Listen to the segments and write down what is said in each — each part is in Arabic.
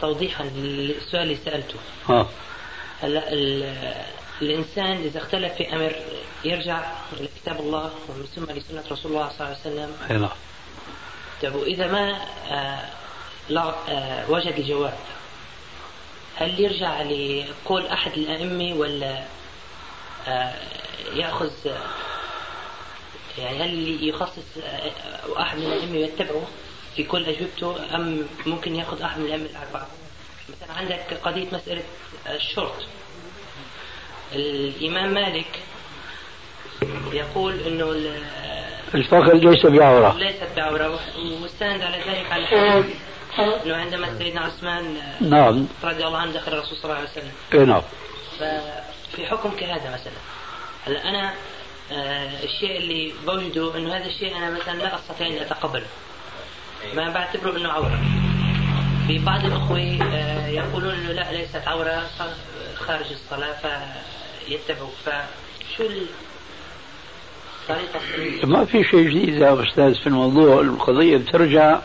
توضيحا للسؤال اللي سألته. ها. هلا الإنسان إذا اختلف في أمر يرجع لكتاب الله ومن ثم لسنة رسول الله صلى الله عليه وسلم. أي نعم. طيب وإذا ما آه لا آه وجد الجواب هل يرجع لقول أحد الأئمة ولا آه يأخذ يعني هل يخصص أحد من الأئمة يتبعه؟ في كل أجوبته أم ممكن يأخذ أحد من الأئمة الأربعة. مثلا عندك قضية مسألة الشرط. الإمام مالك يقول أنه الفخر ليس بعورة. ليست بعورة واستند على ذلك على الحديث أنه عندما سيدنا عثمان نعم. رضي الله عنه دخل الرسول صلى الله عليه وسلم. اي نعم. ففي حكم كهذا مثلا. هلا أنا آه الشيء اللي بوجده أنه هذا الشيء أنا مثلا لا أستطيع أن أتقبله. ما بعتبره أنه عورة. في بعض الأخوة آه يقولون أنه لا ليست عورة. خارج الصلاة فيتبعوا. فشو الطريقة ما في شيء جديد يا أستاذ في الموضوع. القضية بترجع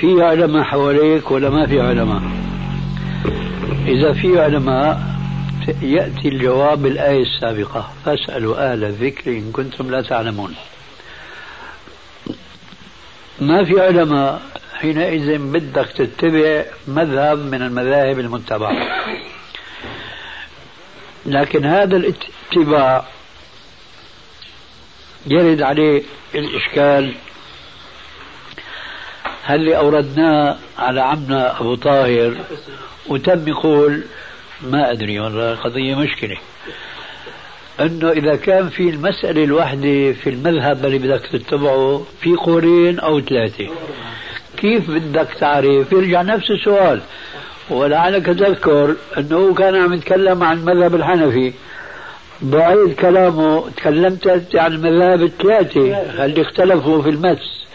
في علماء حواليك ولا ما في علماء؟ إذا في علماء يأتي الجواب بالآية السابقة. فاسألوا أهل الذكر إن كنتم لا تعلمون. ما في علماء حينئذ بدك تتبع مذهب من المذاهب المتبعة. لكن هذا الاتباع يرد عليه الإشكال هل اللي أوردناه على عمنا أبو طاهر وتم يقول ما أدري والله القضية مشكلة. أنه إذا كان في المسألة الواحدة في المذهب اللي بدك تتبعه في قولين أو ثلاثة. كيف بدك تعرف؟ يرجع نفس السؤال. ولعلك تذكر أنه كان عم يتكلم عن المذهب الحنفي. بعيد كلامه تكلمت عن المذاهب الثلاثة اللي اختلفوا في المس.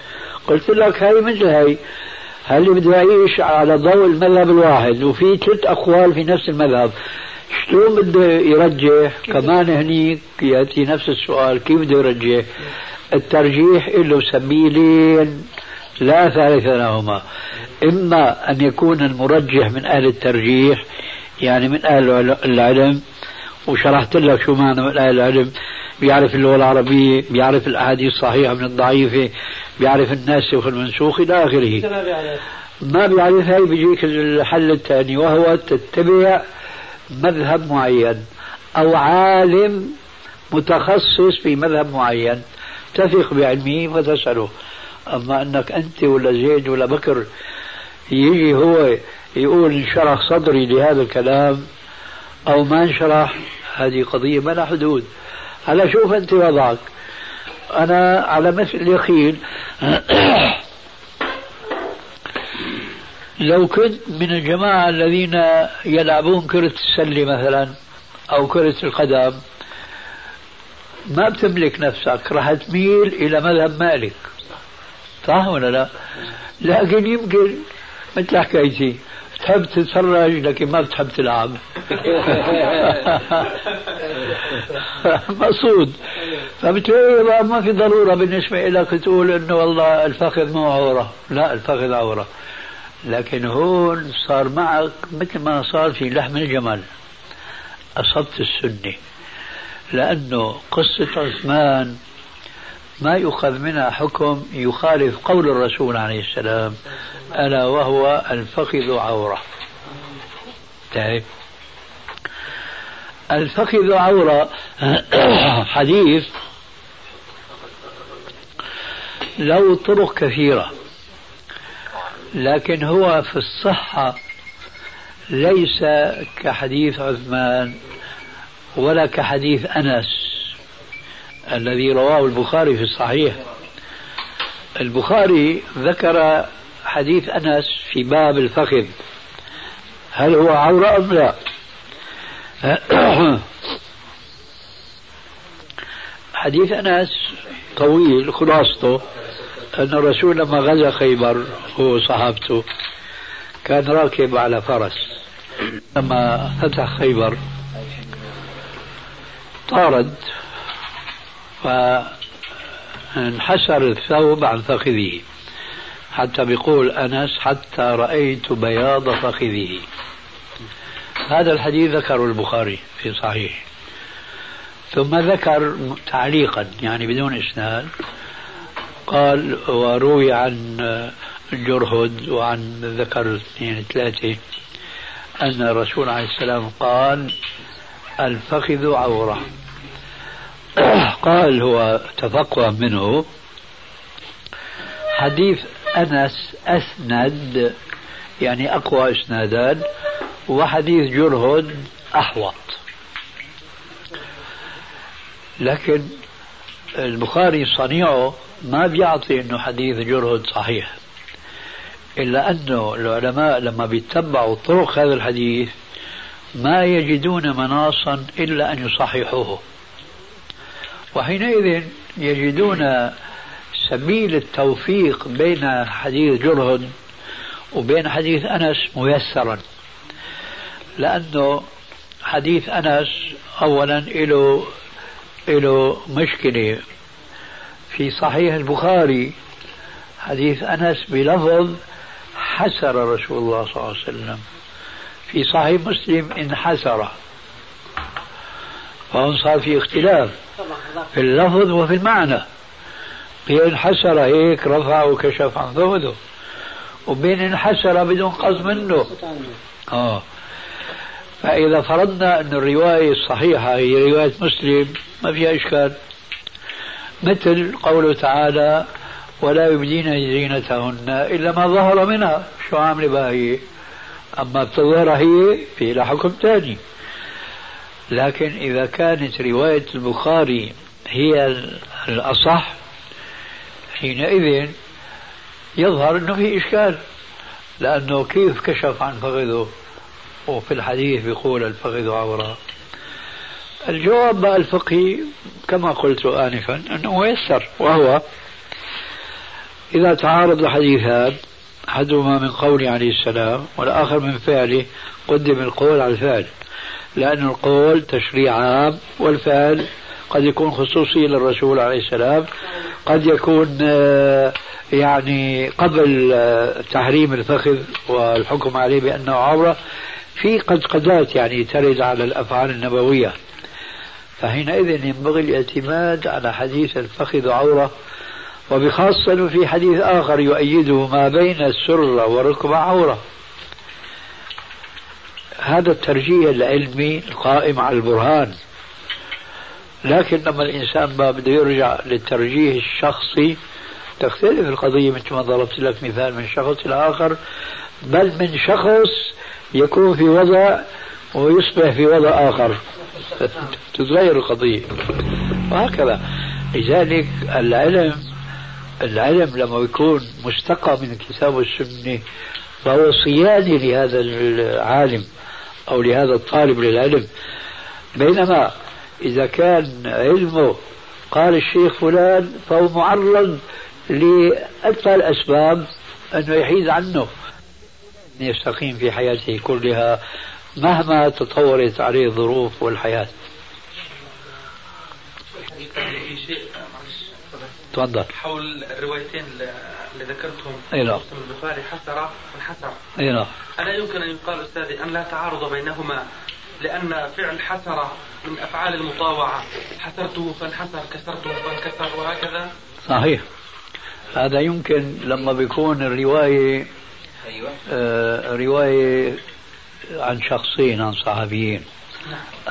قلت لك هاي مثل هاي اللي بده يعيش على ضوء المذهب الواحد؟ وفي ثلاث أقوال في نفس المذهب. شلون بده يرجح كمان هنيك يأتي نفس السؤال كيف بده يرجح الترجيح له سبيلين لا ثالث لهما. إما أن يكون المرجح من أهل الترجيح يعني من أهل العلم وشرحت لك شو معنى من أهل العلم. بيعرف اللغة العربية بيعرف الأحاديث الصحيحة من الضعيفة بيعرف الناسخ والمنسوخ إلى آخره. ما بيعرف هاي بيجيك الحل الثاني وهو تتبع مذهب معين أو عالم متخصص في مذهب معين. تثق بعلمه وتسأله. أما أنك أنت ولا زيد ولا بكر يجي هو يقول انشرح صدري لهذا الكلام أو ما انشرح هذه قضية ما لها حدود. هلا شوف أنت وضعك. أنا على مثل اليقين لو كنت من الجماعة الذين يلعبون كرة السلة مثلا أو كرة القدم ما بتملك نفسك راح تميل إلى مذهب مالك. صح ولا لا؟ لكن يمكن مثل حكايتي تحب تتفرج لكن ما بتحب تلعب. مقصود. فبتلاقي ما في ضرورة بالنسبة لك تقول إنه والله الفخذ مو عورة. لا الفخذ عورة. لكن هون صار معك مثل ما صار في لحم الجمل أصبت السنة لأنه قصة عثمان ما يؤخذ منها حكم يخالف قول الرسول عليه السلام ألا وهو الفخذ عورة. طيب. الفخذ عورة حديث له طرق كثيرة. لكن هو في الصحة ليس كحديث عثمان ولا كحديث أنس الذي رواه البخاري في الصحيح. البخاري ذكر حديث أنس في باب الفخذ. هل هو عورة أم لا؟ حديث أنس طويل خلاصته. أن الرسول لما غزا خيبر هو وصحابته كان راكب على فرس. لما فتح خيبر طارد. فانحسر الثوب عن فخذه. حتى بيقول أنس حتى رأيت بياض فخذه. هذا الحديث ذكره البخاري في صحيح. ثم ذكر تعليقا يعني بدون إسناد. قال وروي عن جرهد وعن ذكر اثنين ثلاثة. أن الرسول عليه السلام قال الفخذ عورة. قال هو تفقه منه. حديث أنس أسند يعني أقوى إسنادان وحديث جرهد أحوط. لكن البخاري صنيعه ما بيعطي إنه حديث جرهد صحيح. إلا أنه العلماء لما بيتبعوا طرق هذا الحديث ما يجدون مناصا إلا أن يصححوه. وحينئذ يجدون سبيل التوفيق بين حديث جرهد وبين حديث أنس ميسرا. لأنه حديث أنس اولا له له مشكلة. في صحيح البخاري حديث أنس بلفظ حسر رسول الله صلى الله عليه وسلم. في صحيح مسلم انحسر فهون صار في اختلاف في اللفظ وفي المعنى. في انحسر هيك رفع وكشف عن ذهده وبين انحسر بدون قصد منه. آه. فإذا فرضنا أن الرواية الصحيحة هي رواية مسلم ما فيها إشكال. مثل قوله تعالى ولا يبدين زينتهن إلا ما ظهر منها شو عاملة بها هي أما بتظهر هي في لها حكم ثاني. لكن إذا كانت رواية البخاري هي الأصح حينئذ يظهر أنه في إشكال لأنه كيف كشف عن فخذه؟ وفي الحديث بيقول الفخذ عورة. الجواب بقى الفقهي كما قلت آنفا أنه ميسر وهو إذا تعارض الحديثان أحدهما من قوله عليه السلام والآخر من فعله قدم القول على الفعل لأن القول تشريع عام والفعل قد يكون خصوصي للرسول عليه السلام قد يكون آه، يعني قبل آه، تحريم الفخذ والحكم عليه بأنه عورة في قد قدات يعني ترد على الأفعال النبوية. فحينئذ ينبغي الاعتماد على حديث الفخذ عورة وبخاصة في حديث آخر يؤيده ما بين السرة والركبة عورة. هذا الترجيح العلمي القائم على البرهان. لكن لما الإنسان ما بده يرجع للترجيح الشخصي. تختلف القضية مثل ما ضربت لك مثال من شخص إلى آخر. بل من شخص يكون في وضع ويصبح في وضع آخر. تتغير القضية. وهكذا. لذلك العلم العلم لما يكون مستقى من الكتاب والسنة فهو صيانة لهذا العالم أو لهذا الطالب للعلم. بينما إذا كان علمه قال الشيخ فلان فهو معرض لأكثر الأسباب أنه يحيد عنه. يستقيم في حياته كلها مهما تطورت عليه الظروف والحياة. تفضل. حول الروايتين اللي ذكرتهم. أي نعم. البخاري حسر وانحسر. أي نعم. ألا يمكن أن يقال أستاذي أن لا تعارض بينهما لأن فعل حسر من أفعال المطاوعة. حسرته فانحسر كسرته فانكسر وهكذا؟ صحيح. هذا يمكن لما بيكون الرواية أيوة. آه رواية عن شخصين عن صحابيين.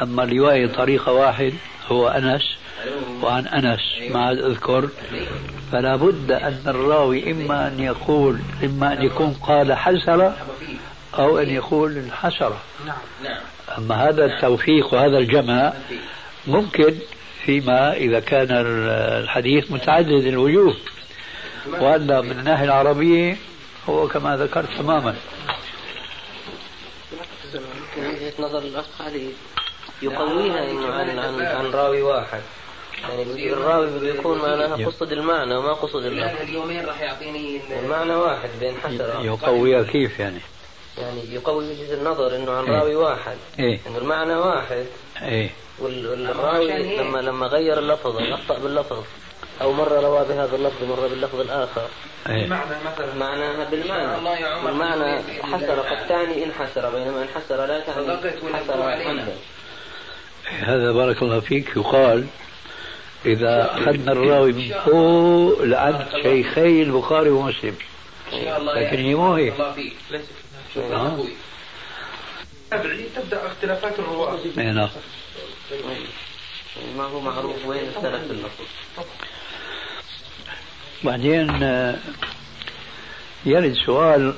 أما الرواية طريقة واحد هو أنس وعن أنس ما أذكر. فلا بد أن الراوي إما أن يقول إما أن يكون قال حسر أو أن يقول انحسر أما هذا التوفيق وهذا الجمع ممكن فيما إذا كان الحديث متعدد الوجوه. وأن من الناحية العربية هو كما ذكرت تماما. وجهة نظر الأخ هذه يقويها إنه عن, عن, عن راوي واحد. يعني الراوي بده يكون معناها قصد المعنى وما قصد اللفظ اليومين راح يعطيني المعنى واحد بين حشرة. يقويها كيف يعني؟ يعني يقوي وجهة النظر إنه عن راوي واحد. إيه. إنه المعنى واحد. إيه. والراوي لما لما غير اللفظ أخطأ باللفظ. أو مرة روى بهذا اللفظ مره باللفظ الآخر. إيه. معنى مثلا معناها بالمعنى. والمعنى حسر قد تعني انحسر بينما انحسر لا تعني حسر هذا بارك الله فيك. يقال إذا أخذنا الراوي من فوق لعند شيخي البخاري ومسلم. لكن هي مو هيك ليس آه. اختلافات الرواة. اي نعم. ما هو معروف وين اختلف اللفظ بعدين آه، يرد سؤال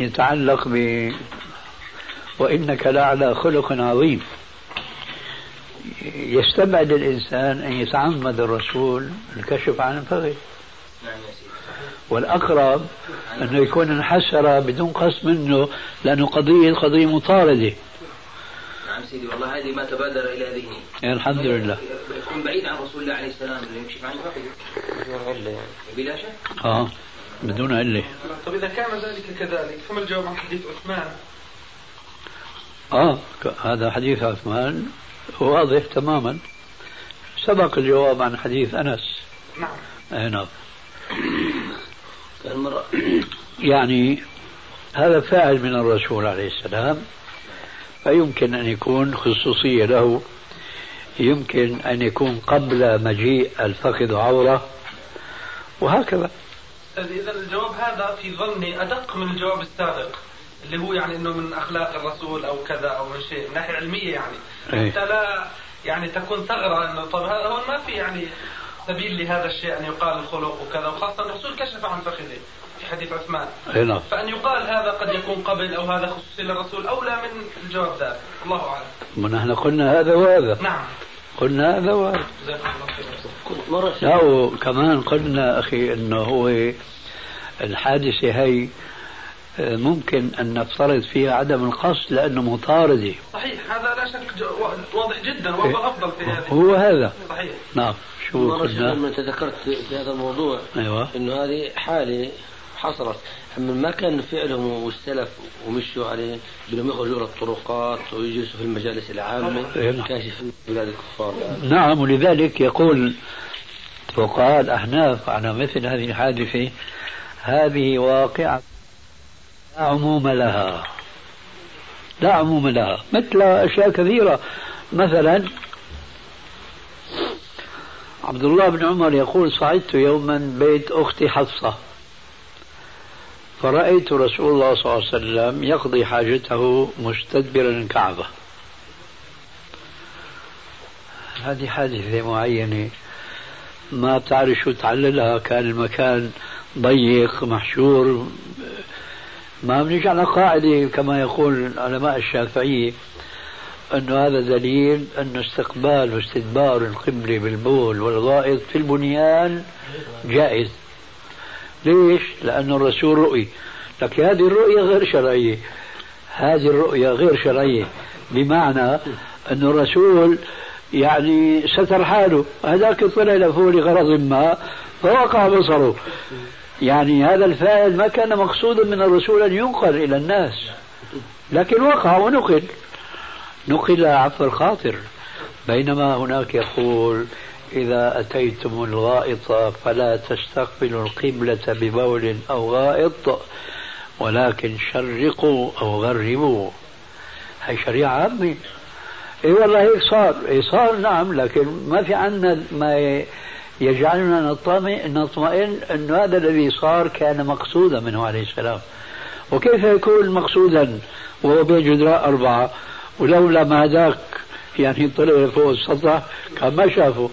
يتعلق ب وإنك لعلى خلق عظيم. يستبعد الإنسان أن يتعمد الرسول الكشف عن الفغي والأقرب أنه يكون انحسر بدون قصد منه لأنه قضية قضية مطاردة. نعم سيدي والله هذه ما تبادر إلى ذهني. الحمد لله. يكون بعيد عن رسول الله عليه السلام اللي يكشف عن الفغي بدون علة يعني. بلا شك؟ آه بدون علة. طيب إذا كان ذلك كذلك فما الجواب عن حديث عثمان؟ آه هذا حديث عثمان واضح تماما. سبق الجواب عن حديث أنس. نعم. اي نعم. المرأة يعني هذا فاعل من الرسول عليه السلام فيمكن أن يكون خصوصية له. يمكن أن يكون قبل مجيء الفخذ عورة. وهكذا. اذا الجواب هذا في ظني أدق من الجواب السابق اللي هو يعني إنه من أخلاق الرسول أو كذا أو من شيء من ناحية علمية يعني. أي. حتى لا يعني تكون ثغرة إنه طب هذا هون ما في يعني سبيل لهذا الشيء أن يقال الخلق وكذا وخاصة الرسول كشف عن فخذه في حديث عثمان. اي نعم. فأن يقال هذا قد يكون قبل أو هذا خصوصي للرسول أولى من الجواب ذلك الله أعلم. ونحن قلنا هذا وهذا. نعم. قلنا هذا لا وكمان قلنا أخي إنه هو الحادثة هي آه، ممكن أن نفترض فيها عدم القصد لأنه مطاردة. صحيح هذا لا شك واضح جدا وهو الافضل في هذه. هو هذا. صحيح. نعم شو مرة قلنا؟ لما تذكرت في هذا الموضوع أيوه. إنه هذه حالة حصلت. أما ما كان فعلهم والسلف ومشوا عليه بدهم يخرجوا إلى الطرقات ويجلسوا في المجالس العامة إيه نعم. كاشف بلاد الكفار. يعني. نعم ولذلك يقول فقهاء الأحناف على مثل هذه الحادثة هذه واقعة لا عموم لها. لا عموم لها. مثل أشياء كثيرة. مثلا عبد الله بن عمر يقول صعدت يوما بيت أختي حفصة. فرأيت رسول الله صلى الله عليه وسلم يقضي حاجته مستدبرا الكعبة. هذه حادثة معينة. ما بتعرف شو تعللها كان المكان ضيق محشور. ما بنيجي على قاعدة كما يقول علماء الشافعية أنه هذا دليل أن استقبال واستدبار القبلة بالبول والغائط في البنيان جائز. ليش؟ لأن الرسول رؤي. لكن هذه الرؤية غير شرعية. هذه الرؤية غير شرعية. بمعنى أن الرسول يعني ستر حاله. هذاك طلع لفوق لغرض ما فوقع بصره. يعني هذا الفاعل ما كان مقصودا من الرسول أن ينقل إلى الناس. لكن وقع ونقل. نقل عفو الخاطر. بينما هناك يقول إذا أتيتم الغائط فلا تستقبلوا القبلة ببول أو غائط ولكن شرقوا أو غربوا. هي شريعة عامة. إي والله هيك صار. إي صار نعم لكن ما في عندنا ما يجعلنا نطمئن نطمئن إنه هذا الذي صار كان مقصودا منه عليه السلام. وكيف يكون مقصودا وهو بين جدراء أربعة؟ ولولا ما هداك يعني طلع فوق السطح كان ما شافه.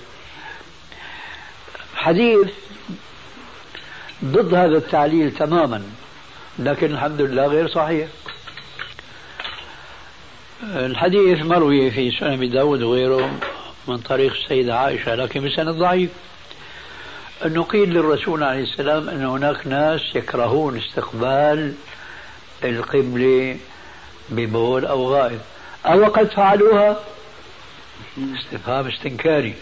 حديث ضد هذا التعليل تماما لكن الحمد لله غير صحيح. الحديث مروي في سنن داود وغيره من طريق السيدة عائشة لكن بسند ضعيف. أنه قيل للرسول عليه السلام أن هناك ناس يكرهون استقبال القبلة ببول أو غائب. أو قد فعلوها؟ استفهام استنكاري.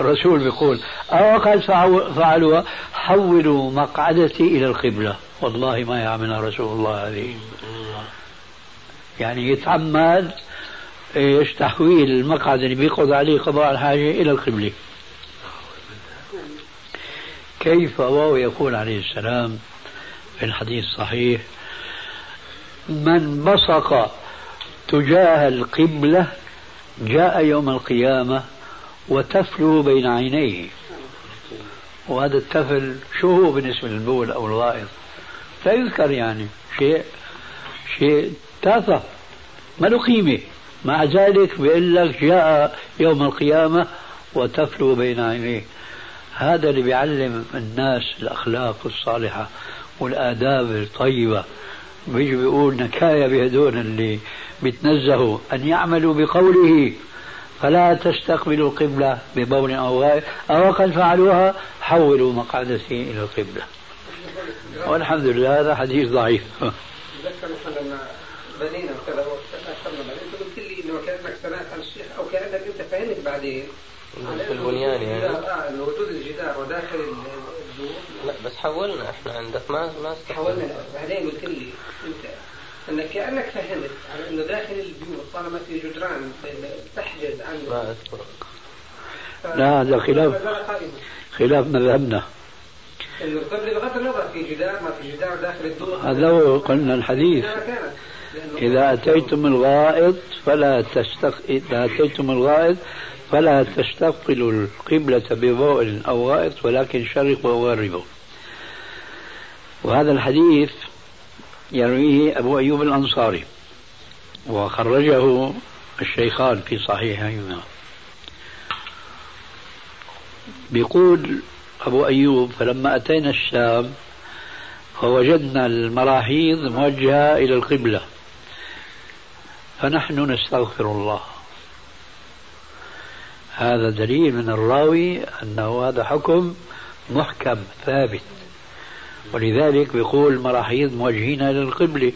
الرسول بيقول أو قد فعلوها حولوا مقعدتي إلى القبلة. والله ما يعملها رسول الله هذه. يعني يتعمد إيش تحويل المقعد اللي بيقعد عليه قضاء الحاجة إلى القبلة. كيف وهو يقول عليه السلام في الحديث الصحيح من بصق تجاه القبلة جاء يوم القيامة وتفل بين عينيه. وهذا التفل شو هو بالنسبة للبول أو الغائط؟ لا يذكر يعني شيء شيء تافه ما له قيمة. مع ذلك بيقول لك جاء يوم القيامة وتفلو بين عينيه. هذا اللي بيعلم الناس الأخلاق الصالحة والآداب الطيبة. بيجي بيقول نكاية بهدول اللي بيتنزهوا أن يعملوا بقوله فلا تستقبلوا القبلة ببول أو غائب أو قد فعلوها؟ حولوا مقعدتي إلى القبلة. والحمد لله هذا حديث ضعيف. بنينا وكذا واخرنا بعدين أنت قلت لي إنه كأنك سمعت عن الشيخ أو كأنك أنت فهمت بعدين. في البنيان يعني. آه وجود الجدار وداخل الدور لا بس حولنا إحنا عندك ما ما حولنا. بعدين قلت لي إنك كانك فهمت. على إنه داخل البيوت طالما في جدران تحجز عن ما اذكر لا هذا خلاف. خلاف مذهبنا. قبل بغض النظر في جدار ما في جدار داخل الدور هذا هو قلنا الحديث. إذا أتيتم الغائط فلا تستق... إذا أتيتم الغائط فلا تستقبلوا القبلة ببول أو غائط ولكن شرقوا وغربوا. وهذا الحديث يرويه أبو أيوب الأنصاري وخرجه الشيخان في صحيحهما. بيقول أبو أيوب فلما أتينا الشام فوجدنا المراحيض موجهة إلى القبلة. فنحن نستغفر الله. هذا دليل من الراوي أنه هذا حكم محكم ثابت. ولذلك بيقول مراحيض موجهين إلى القبلة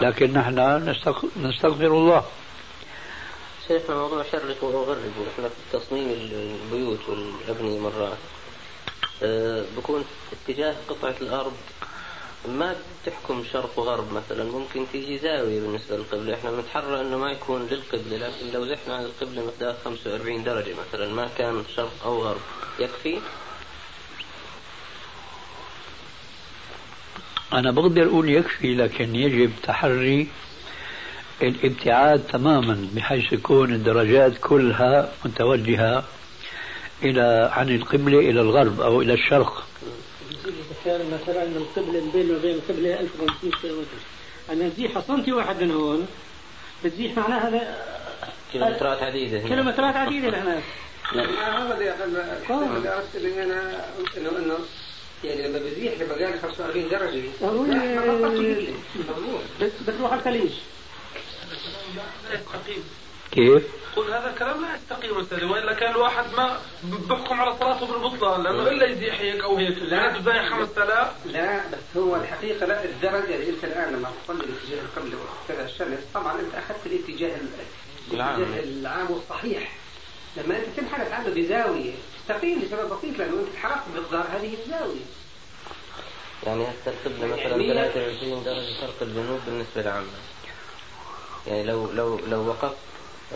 لكن نحن نستغفر الله. شيخنا موضوع شرقوا وغربوا إحنا في تصميم البيوت والأبنية مرات. أه بكون اتجاه قطعة الأرض ما تحكم شرق وغرب مثلا ممكن تيجي زاوية بالنسبة للقبلة. إحنا بنتحرى إنه ما يكون للقبلة لكن لو زحنا عن القبلة مقدار 45 درجة مثلا ما كان شرق أو غرب. يكفي؟ أنا بقدر أقول يكفي لكن يجب تحري الابتعاد تماما بحيث يكون الدرجات كلها متوجهة إلى عن القبلة إلى الغرب أو إلى الشرق. كان مثلا القبلة بينه وبين القبلة 1500 كيلومتر أنا نزيحها سنتي واحد من هون. بتزيح معناها هذا كيلومترات عديدة كيلومترات عديدة هناك هذا اللي أنا إنه إنه يعني لما بزيح لما قال 45 درجة بتروح على الخليج كيف؟ قل هذا الكلام لا يستقيم أستاذ وإلا كان الواحد ما بحكم على صلاته بالبطلان لأنه إلا يزيح هيك أو هيك. لا. تزايح 5000 لا بس هو الحقيقة لا الدرجة اللي أنت الآن لما تصلي الاتجاه القبلة وكذا الشمس طبعا أنت أخذت الاتجاه الاتجاه العام والصحيح. لما أنت تنحرف عنه بزاوية تستقيم لسبب بسيط لأنه أنت انحرفت بمقدار هذه الزاوية. يعني هسه القبلة مثلا 23 درجة شرق الجنوب بالنسبة لعامة يعني لو لو لو وقفت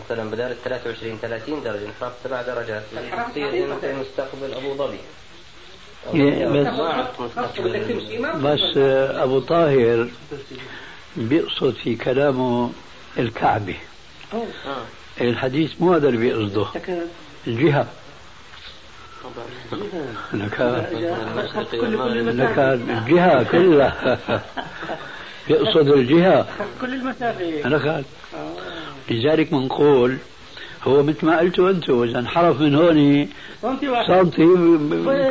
مثلا بدال ال 23 30 درجة انحراف سبع درجات تصير انت مستقبل أبو ظبي. بس, بس أبو طاهر بيقصد في كلامه الكعبة. الحديث مو هذا اللي بيقصده. الجهة. لكان الجهة كلها يقصد الجهة كل المسافة لكان لذلك بنقول هو مثل ما قلتوا أنتم اذا انحرف من هون سنتي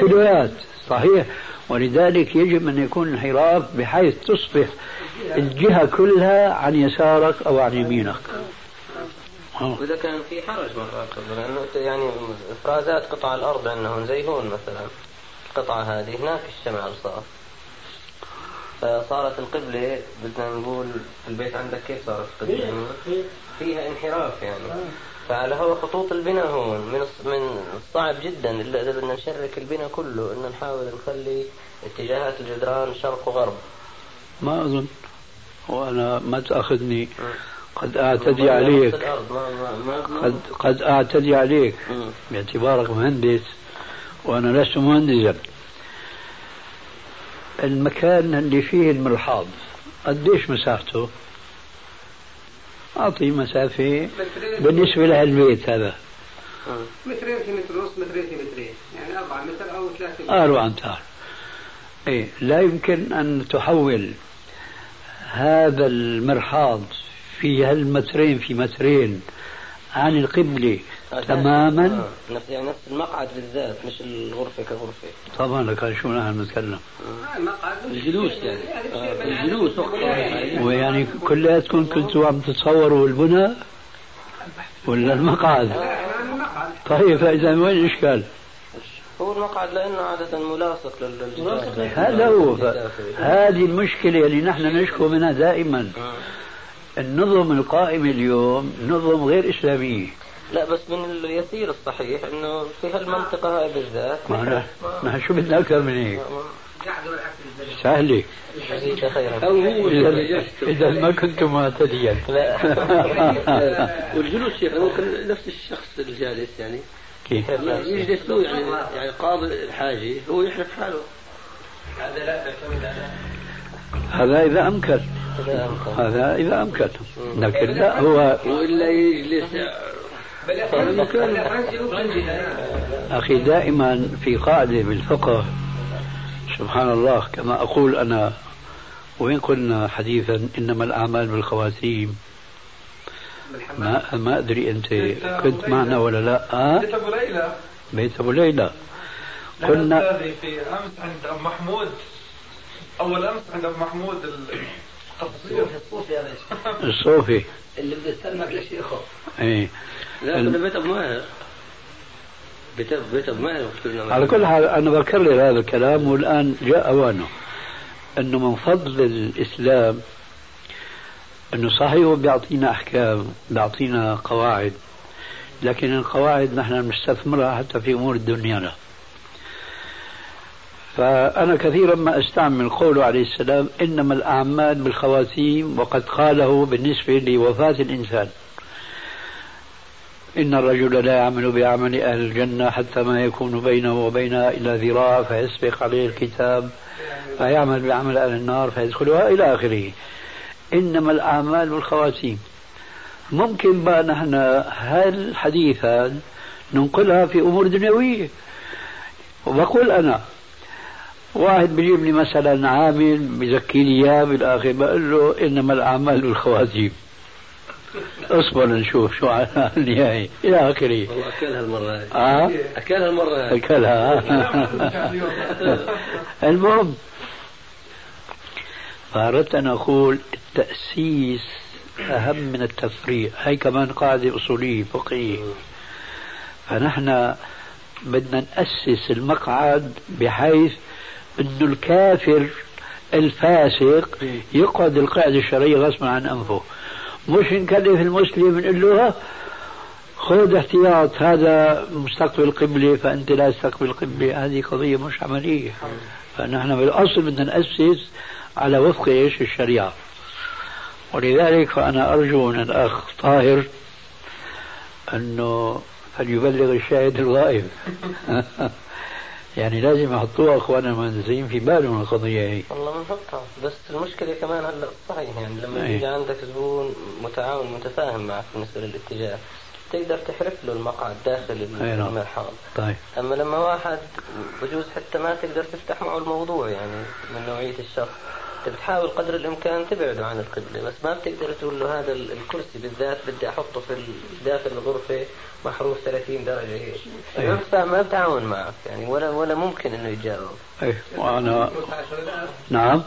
كيلوات صحيح ولذلك يجب أن يكون انحراف بحيث تصبح الجهة كلها عن يسارك أو عن يمينك. وإذا كان في حرج مرات لأنه يعني إفرازات قطع الأرض عندهم زي هون مثلا. القطعة هذه هناك الشمال صار. فصارت القبلة بدنا نقول البيت عندك كيف صارت القبلة؟ فيها انحراف يعني. فعلى هو خطوط البناء هون. من من الصعب جدا إلا إذا بدنا نشرك البناء كله. إنه نحاول نخلي اتجاهات الجدران شرق وغرب. ما أظن. وأنا ما تأخذني. قد اعتدي عليك. قد قد اعتدي عليك. باعتبارك مهندس وأنا لست مهندسا. المكان اللي فيه المرحاض قديش مساحته؟ أعطي مسافة بالنسبة لهالبيت هذا. مترين في متر ونص مترين في مترين. يعني أربعة متر أو ثلاثة متر. أربعة أمتار. إيه لا يمكن أن تحول هذا المرحاض في هالمترين في مترين عن القبلة تماما؟ آه. نفس يعني نفس المقعد بالذات مش الغرفة كغرفة. طبعا لك شو نحن نتكلم آه، الجلوس يعني. آه، الجلوس ويعني كلياتكم كنتوا عم تتصوروا البنى؟ ولا المقعد؟ طيب فإذا وين الإشكال؟ هو المقعد لأنه عادة ملاصق للجدار هذا هو. هذه المشكلة اللي نحن نشكو منها دائما. النظم القائمة اليوم نظم غير إسلامية. لا بس من اليسير الصحيح إنه في هالمنطقة هاي بالذات ما نحن شو بدنا أكثر من هيك؟ سهلة. أو هو إذا ما كنت معتديا لا. والجلوس شيخ ممكن نفس الشخص الجالس يعني. كيف؟ يجلس له يعني يعني قاضي الحاجة هو يحرف حاله. هذا لا. هذا إذا أمكن هذا إذا أمكن لكن لا هو وإلا يجلس. أخي دائما في قاعدة بالفقه سبحان الله كما أقول أنا وين قلنا حديثا إنما الأعمال بالخواتيم. ما ما أدري أنت كنت معنا ولا لا. أه؟ بيت أبو ليلى. بيت أبو ليلى. قلنا في أمس عند أبو محمود. أول أمس عند أبو محمود الصوفي الصوفي اللي بده يستلمك لشيخه إيه لا كنا بيت أبو ماهر. بيت بيت أبو ماهر على كل حال أنا بكرر هذا الكلام والآن جاء أوانه. إنه من فضل الإسلام إنه صحيح هو بيعطينا أحكام بيعطينا قواعد. لكن القواعد نحن نستثمرها حتى في أمور دنيانا فأنا كثيرا ما أستعمل قوله عليه السلام إنما الأعمال بالخواتيم وقد قاله بالنسبة لوفاة الإنسان. إن الرجل لا يعمل بعمل أهل الجنة حتى ما يكون بينه وبينها إلا ذراع فيسبق عليه الكتاب فيعمل بعمل أهل النار فيدخلها إلى آخره. إنما الأعمال بالخواتيم. ممكن بقى نحن هالحديث هذا ننقلها في أمور دنيوية؟ وبقول أنا واحد بيجيب لي مثلا عامل بزكي لي إياه بالآخر بقول له إنما الأعمال بالخواتيم اصبر نشوف شو على النهاية. إلى آخره والله أكلها المرة هذه آه؟ أكلها المرة هذه أكلها. المهم فأردت أن أقول التأسيس أهم من التفريع هي كمان قاعدة أصولية فقهية. فنحن بدنا نأسس المقعد بحيث انه الكافر الفاسق يقعد القاعدة الشرعية غصبا عن أنفه. مش نكلف المسلم نقول له خذ احتياط هذا مستقبل قبلة فأنت لا تستقبل قبلة هذه قضية مش عملية. فنحن بالأصل بدنا نأسس على وفق إيش؟ الشريعة. ولذلك فأنا أرجو من الأخ طاهر أنه فليبلغ الشاهد الغائب. يعني لازم يحطوها اخواننا المهندسين في بالهم القضية هي. والله بنحطها بس المشكلة كمان هلا صحيح يعني لما يجي عندك زبون متعاون متفاهم معك بالنسبة للاتجاه تقدر تحرف له المقعد داخل نعم. المرحاض. طيب. أما لما واحد بجوز حتى ما تقدر تفتح معه الموضوع يعني من نوعية الشخص أنت بتحاول قدر الإمكان تبعده عن القبلة بس ما بتقدر تقول له هذا الكرسي بالذات بدي أحطه في داخل الغرفة محروف 30 درجة هيك أيه. ما بتعاون معك يعني ولا ولا ممكن إنه يتجاوب إيه وأنا نعم.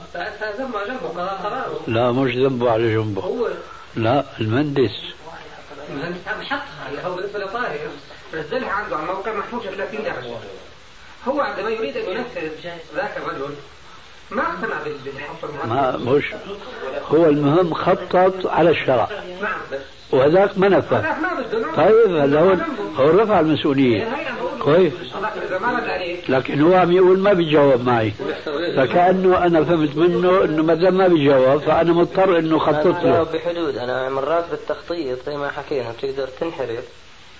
لا مش ذنبه على جنبه. هو لا المهندس. المهندس حطها هو بالنسبة لطاهر نزلها عنده على الموقع محفوظه 30 درجه هو عندما يريد أن ينفذ ذاك الرجل ما اقتنع بالحق ما مش هو المهم خطط على الشرع. نعم. وهذاك ما نفذ بده طيب هلا هو هو رفع المسؤولية. كويس. لكن هو عم يقول ما بيجاوب معي. فكأنه أنا فهمت منه أنه ما دام ما بيجاوب فأنا مضطر أنه خطط أنا له بحدود أنا مرات بالتخطيط زي ما حكينا بتقدر تنحرف.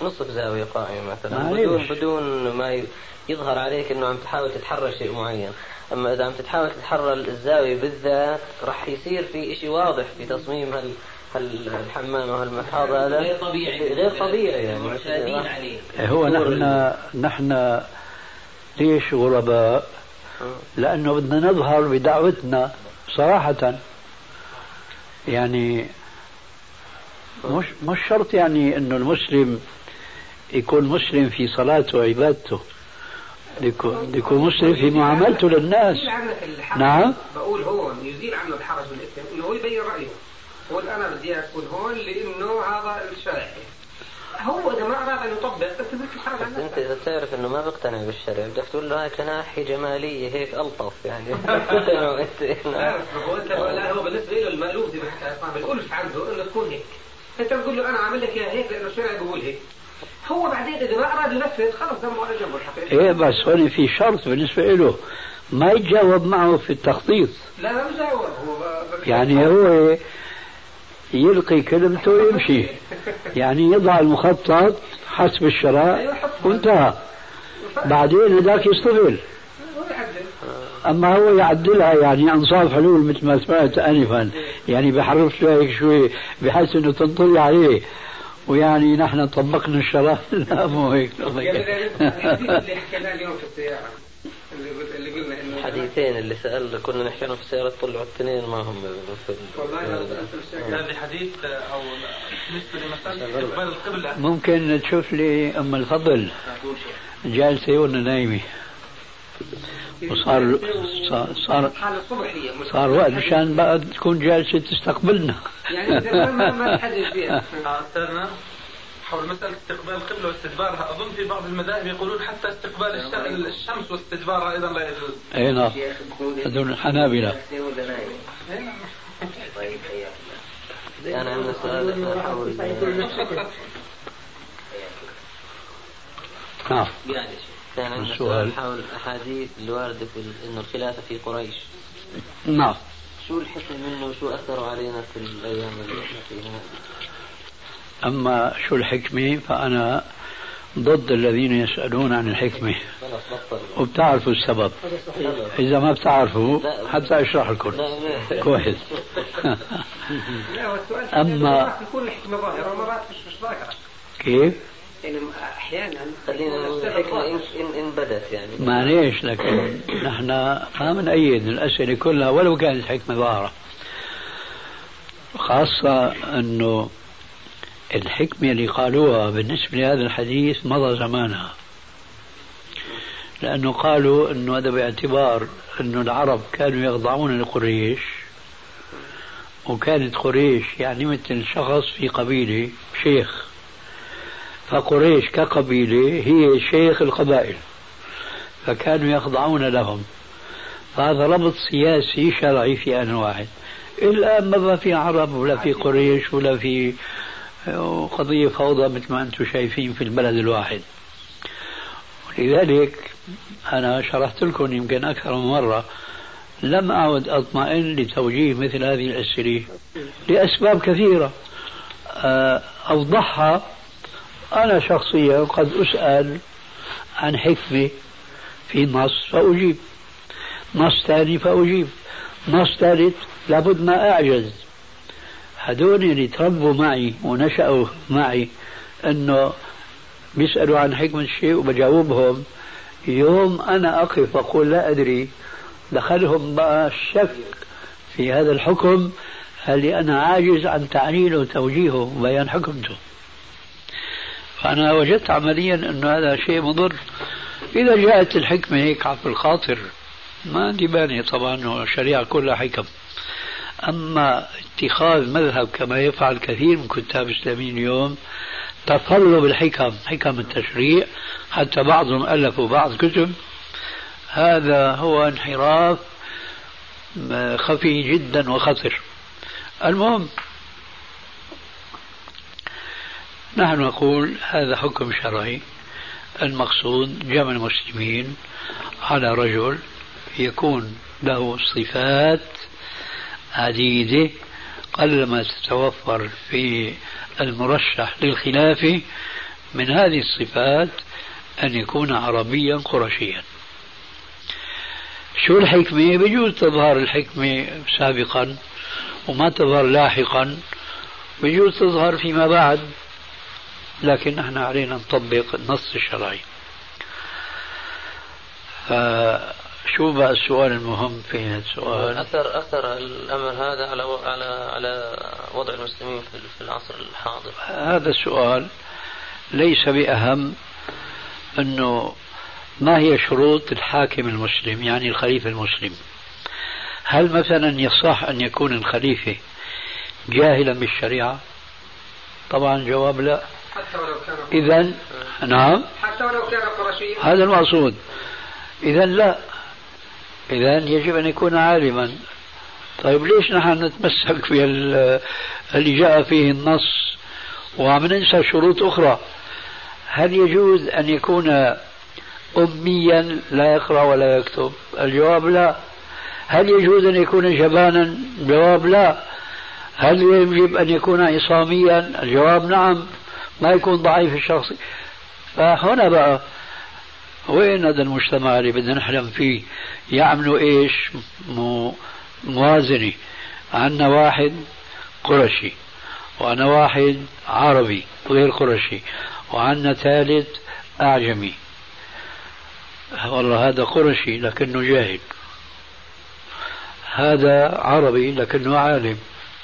نصف زاوية قائمة مثلا. بدون بدون ما يظهر عليك أنه عم تحاول تتحرى شيء معين أما إذا عم تحاول تتحرى الزاوية بالذات راح يصير في شيء واضح في تصميم هال هال- الحمام أو هالمحاض هذا غير طبيعي. غير طبيعي يعني معتادين عليه هو نحن نحن ليش غرباء؟ لأنه بدنا نظهر بدعوتنا صراحة يعني مش مش شرط يعني إنه المسلم يكون مسلم في صلاته وعبادته. يكون مسلم في معاملته للناس. نعم. بقول هون يزيل عنه الحرج والإثم. إنه هو يبين رأيه. يقول أنا بدي أكون هون لإنه هذا الشرع هو إذا ما أراد أن يطبق بس انت إذا تعرف إنه ما بيقتنع بالشرع بدك تقول له هاي ناحية جمالية هيك ألطف يعني. هو أنت لا هو بالنسبة له المألوف زي ما حكى عنده إنه تكون هيك. أنت بتقول له أنا عامل لك إياها هيك لأنه الشرع بيقول هيك. هو بعدين إذا ما أراد ينفذ خلص دمه على جنبه الحقيقة. إيه بس هون في شرط بالنسبة له. ما يتجاوب معه في التخطيط. لا ما بجاوب هو يعني هو يلقي كلمته ويمشي. يعني يضع المخطط حسب الشرع وانتهى. بعدين هذاك يصطفل يحدد أما هو يعدلها يعني انصاف حلول مثل ما سمعت انفا. يعني بحرف شوي هيك شوي بحيث إنه تنطلي عليه. ويعني نحن طبقنا الشرع لا مو هيك. يعني اللي حكيناه اليوم في السيارة. اللي قلنا انه الحديثين اللي سأل كنا نحكي في السيارة طلعوا الاثنين ما هم في والله هذا حديث أو بالنسبة لمسألة استقبال القبلة. ممكن تشوف لي أم الفضل. جالسة ولا نايمة. وصار صار صار, صار وقت مشان بقى تكون جالسة تستقبلنا. يعني إذا ما ما تحدد فيها أستاذنا حول مسألة استقبال القبلة واستدبارها أظن في بعض المذاهب يقولون حتى استقبال الش- الشمس واستدبارها أيضا لا يجوز. أي نعم. هذول الحنابلة. كان عندنا سؤال إحنا حول نعم. كان عندنا السؤال. سؤال حول الأحاديث الواردة في إنه الخلافة في قريش. نعم. شو الحكم منه وشو أثروا علينا في الأيام اللي إحنا فيها؟ أما شو الحكمة فأنا ضد الذين يسألون عن بطل. وبتعرفوا السبب. إذا ما بتعرفوا حتى أشرح لكم. كويس. أما- الحكمة كيف؟ يعني أحيانا خلينا إن, إن بدت يعني. معليش لكن نحن ما بنأيد الأسئلة كلها ولو كانت حكمة ظاهرة. خاصة أنه الحكمة اللي قالوها بالنسبة لهذا الحديث مضى زمانها. لأنه قالوا أنه هذا باعتبار أنه العرب كانوا يخضعون لقريش وكانت قريش يعني مثل شخص في قبيلة شيخ. فقريش كقبيلة هي شيخ القبائل فكانوا يخضعون لهم. فهذا ربط سياسي شرعي في آن واحد. الآن ما في عرب ولا في قريش ولا في قضية فوضى مثل ما أنتم شايفين في البلد الواحد. ولذلك أنا شرحت لكم يمكن أكثر من مرة لم أعد أطمئن لتوجيه مثل هذه الأسئلة لأسباب كثيرة. آه، أوضحها أنا شخصيا قد أسأل عن حكمة في نص فأجيب. نص ثاني فأجيب. نص ثالث لابد ما أعجز. هدول اللي تربوا معي ونشأوا معي أنه بيسألوا عن حكمة الشيء وبجاوبهم. يوم أنا أقف وأقول لا أدري دخلهم بقى الشك في هذا الحكم. هل أنا عاجز عن تعليله وتوجيهه وبيان حكمته. فأنا وجدت عمليا أنه هذا شيء مضر. إذا جاءت الحكمة هيك عفو الخاطر ما عندي مانع طبعا الشريعة كلها حكم. أما اتخاذ مذهب كما يفعل كثير من كتاب الإسلاميين اليوم تطلب الحكم حكم التشريع. حتى بعضهم ألفوا بعض كتب. هذا هو انحراف خفي جدا وخطر. المهم نحن نقول هذا حكم شرعي. المقصود جمع المسلمين على رجل يكون له صفات عديدة قلما تتوفر في المرشح للخلافة من هذه الصفات أن يكون عربيا قرشيا. شو الحكمة؟ بجوز تظهر الحكمة سابقا وما تظهر لاحقا. بجوز تظهر فيما بعد. لكن نحن علينا نطبق النص الشرعي شو بقى السؤال المهم في هذا السؤال؟ اثر أثر الأمر هذا على على على وضع المسلمين في العصر الحاضر. هذا السؤال ليس بأهم أنه ما هي شروط الحاكم المسلم يعني الخليفة المسلم؟ هل مثلا يصح أن يكون الخليفة جاهلا بالشريعة؟ طبعا جواب لا. حتى ولو كان اذا نعم. حتى ولو كان قرشيا هذا المقصود. إذا لا. إذا يجب أن يكون عالما. طيب ليش نحن نتمسك في اللي جاء فيه النص وعم ننسى شروط أخرى؟ هل يجوز أن يكون أميا لا يقرأ ولا يكتب؟ الجواب لا. هل يجوز أن يكون جبانا؟ الجواب لا. هل يجب أن يكون عصاميا؟ الجواب نعم. ما يكون ضعيف الشخص. فهنا بقى وين هذا المجتمع اللي بدنا نحلم فيه؟ يعملوا إيش؟ موازنة. عندنا واحد قرشي وأنا واحد عربي غير قرشي وعندنا ثالث أعجمي. والله هذا قرشي لكنه جاهل. هذا عربي لكنه عالم.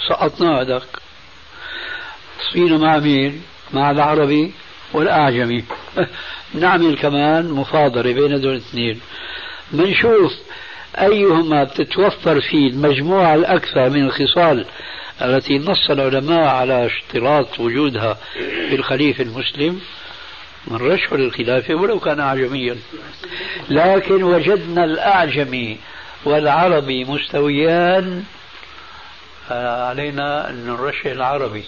سقطنا هذاك. صينا مع مين؟ مع العربي والأعجمي. نعمل كمان مفاضلة بين دول الاثنين. بنشوف أيهما بتتوفر فيه المجموعة الأكثر من الخصال التي نص العلماء على اشتراط وجودها في الخليفة المسلم. من رشح للخلافة ولو كان أعجميا. لكن وجدنا الأعجمي والعربي مستويان. علينا أن نرشح العربي.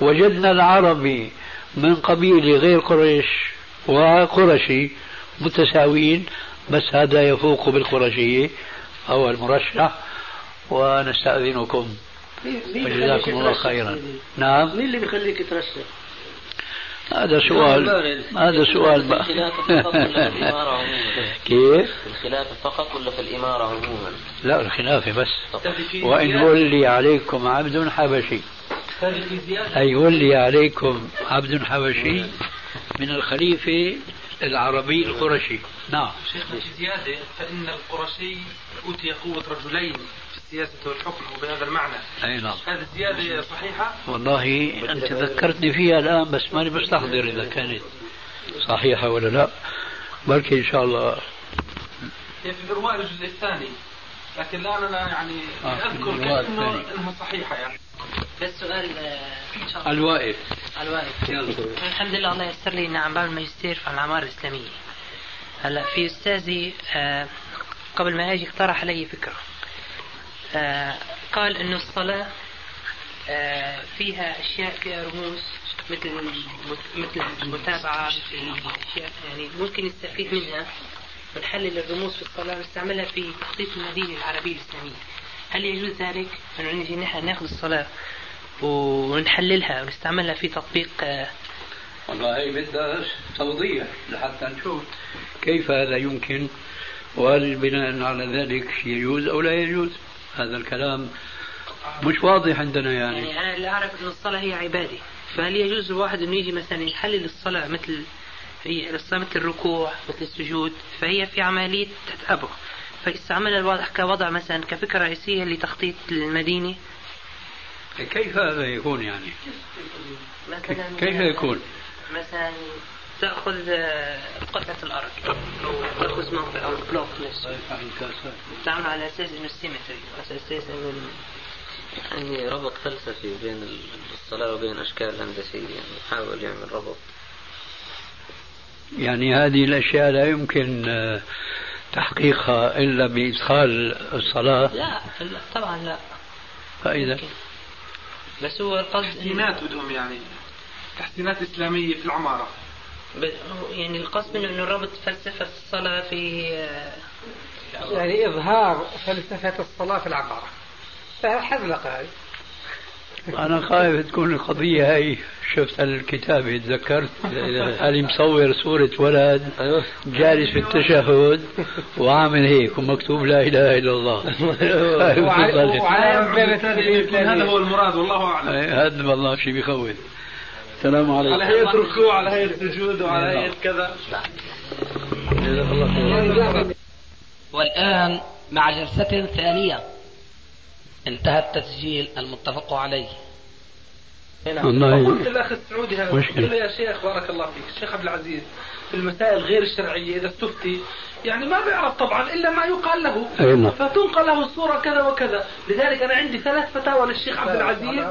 وجدنا العربي من قبيلة غير قريش وقرشي متساويين بس هذا يفوق بالقرشية أو المرشح ونستأذنكم. وجزاكم الله خيرا. نعم. مين اللي بيخليك ترشح؟ هذا سؤال هذا سؤال بقى كيف؟ الخلافة فقط ولا في الإمارة عموما؟ لا الخلافة بس. وإن ولي عليكم عبد حبشي. أي ولي عليكم عبد حبشي من الخليفة العربي القرشي. نعم. شيخنا في زيادة فإن القرشي أوتي قوة رجلين في السياسة والحكم وبهذا المعنى. أي نعم. هذه الزيادة صحيحة؟ والله أنت ذكرتني فيها الآن بس ماني بستحضر إذا كانت صحيحة ولا لا. بلكي إن شاء الله. هي في الإرواء الجزء الثاني لكن الآن أنا يعني آه، أذكر الثاني. إنها صحيحة يعني. بس سؤال آه، إن شاء الله. الواقف الواقف الحمد لله الله يسر لي اني عم بعمل ماجستير في العمارة الإسلامية. هلا في أستاذي آه، قبل ما أجي اقترح علي فكرة. آه، قال إنه الصلاة آه، فيها أشياء فيها رموز مثل مثل أشياء يعني ممكن نستفيد منها ونحلل الرموز في الصلاة ونستعملها في تخطيط المدينة العربية الإسلامية. هل يجوز ذلك؟ أن نجي نحن ناخذ الصلاة. ونحللها ونستعملها في تطبيق آه، والله هي بدها توضيح لحتى نشوف كيف هذا يمكن وهل بناء على ذلك يجوز أو لا يجوز. هذا الكلام مش واضح عندنا يعني. يعني أنا اللي أعرف أن الصلاة هي عبادة. فهل يجوز الواحد أنه يجي مثلا يحلل الصلاة مثل في الصلاة مثل الركوع مثل السجود؟ فهي في عملية تتابع فيستعملها الوضع كوضع مثلا كفكرة رئيسية لتخطيط المدينة كيف هذا يكون يعني؟ مثلا كيف يكون؟ مثلا تأخذ قطعة الأرض أو تأخذ موقع أو block نفسه. تعمل على أساس إنه symmetry على أساس إنه يعني ربط فلسفي بين الصلاة وبين أشكال هندسية يعني حاول يعمل ربط. يعني هذه الأشياء لا يمكن آه، تحقيقها إلا بإدخال الصلاة؟ لا ال- طبعا لا. فإذا؟ ممكن. بس هو القصد تحسينات بدهم يعني تحسينات إسلامية في العمارة. ب- يعني القصد منه إنه ربط فلسفه الصلاة في آه، يعني إظهار فلسفة الصلاة في العبارة فحزلقة هذه. أنا خايف تكون القضية هاي. شفت الكتابة تذكرت أنا مصور صورة ولد جالس في التشهد وعامل هيك ومكتوب لا إله إلا الله؟ هذا هو المراد والله أعلم. هذا والله شيء بيخوف. السلام على عليكم هيئة ركوع على هيئة سجود وعلى هيئة كذا. والآن مع جلسة ثانية. انتهى التسجيل المتفق عليه. والله قلت الاخ السعودي هذا. قلت مشكلة. له يا شيخ بارك الله فيك. الشيخ عبد العزيز. في المسائل غير الشرعية إذا استفتي يعني ما بيعرف طبعا إلا ما يقال له. أي نعم. فتنقل له الصورة كذا وكذا. لذلك أنا عندي ثلاث فتاوى للشيخ عبد العزيز.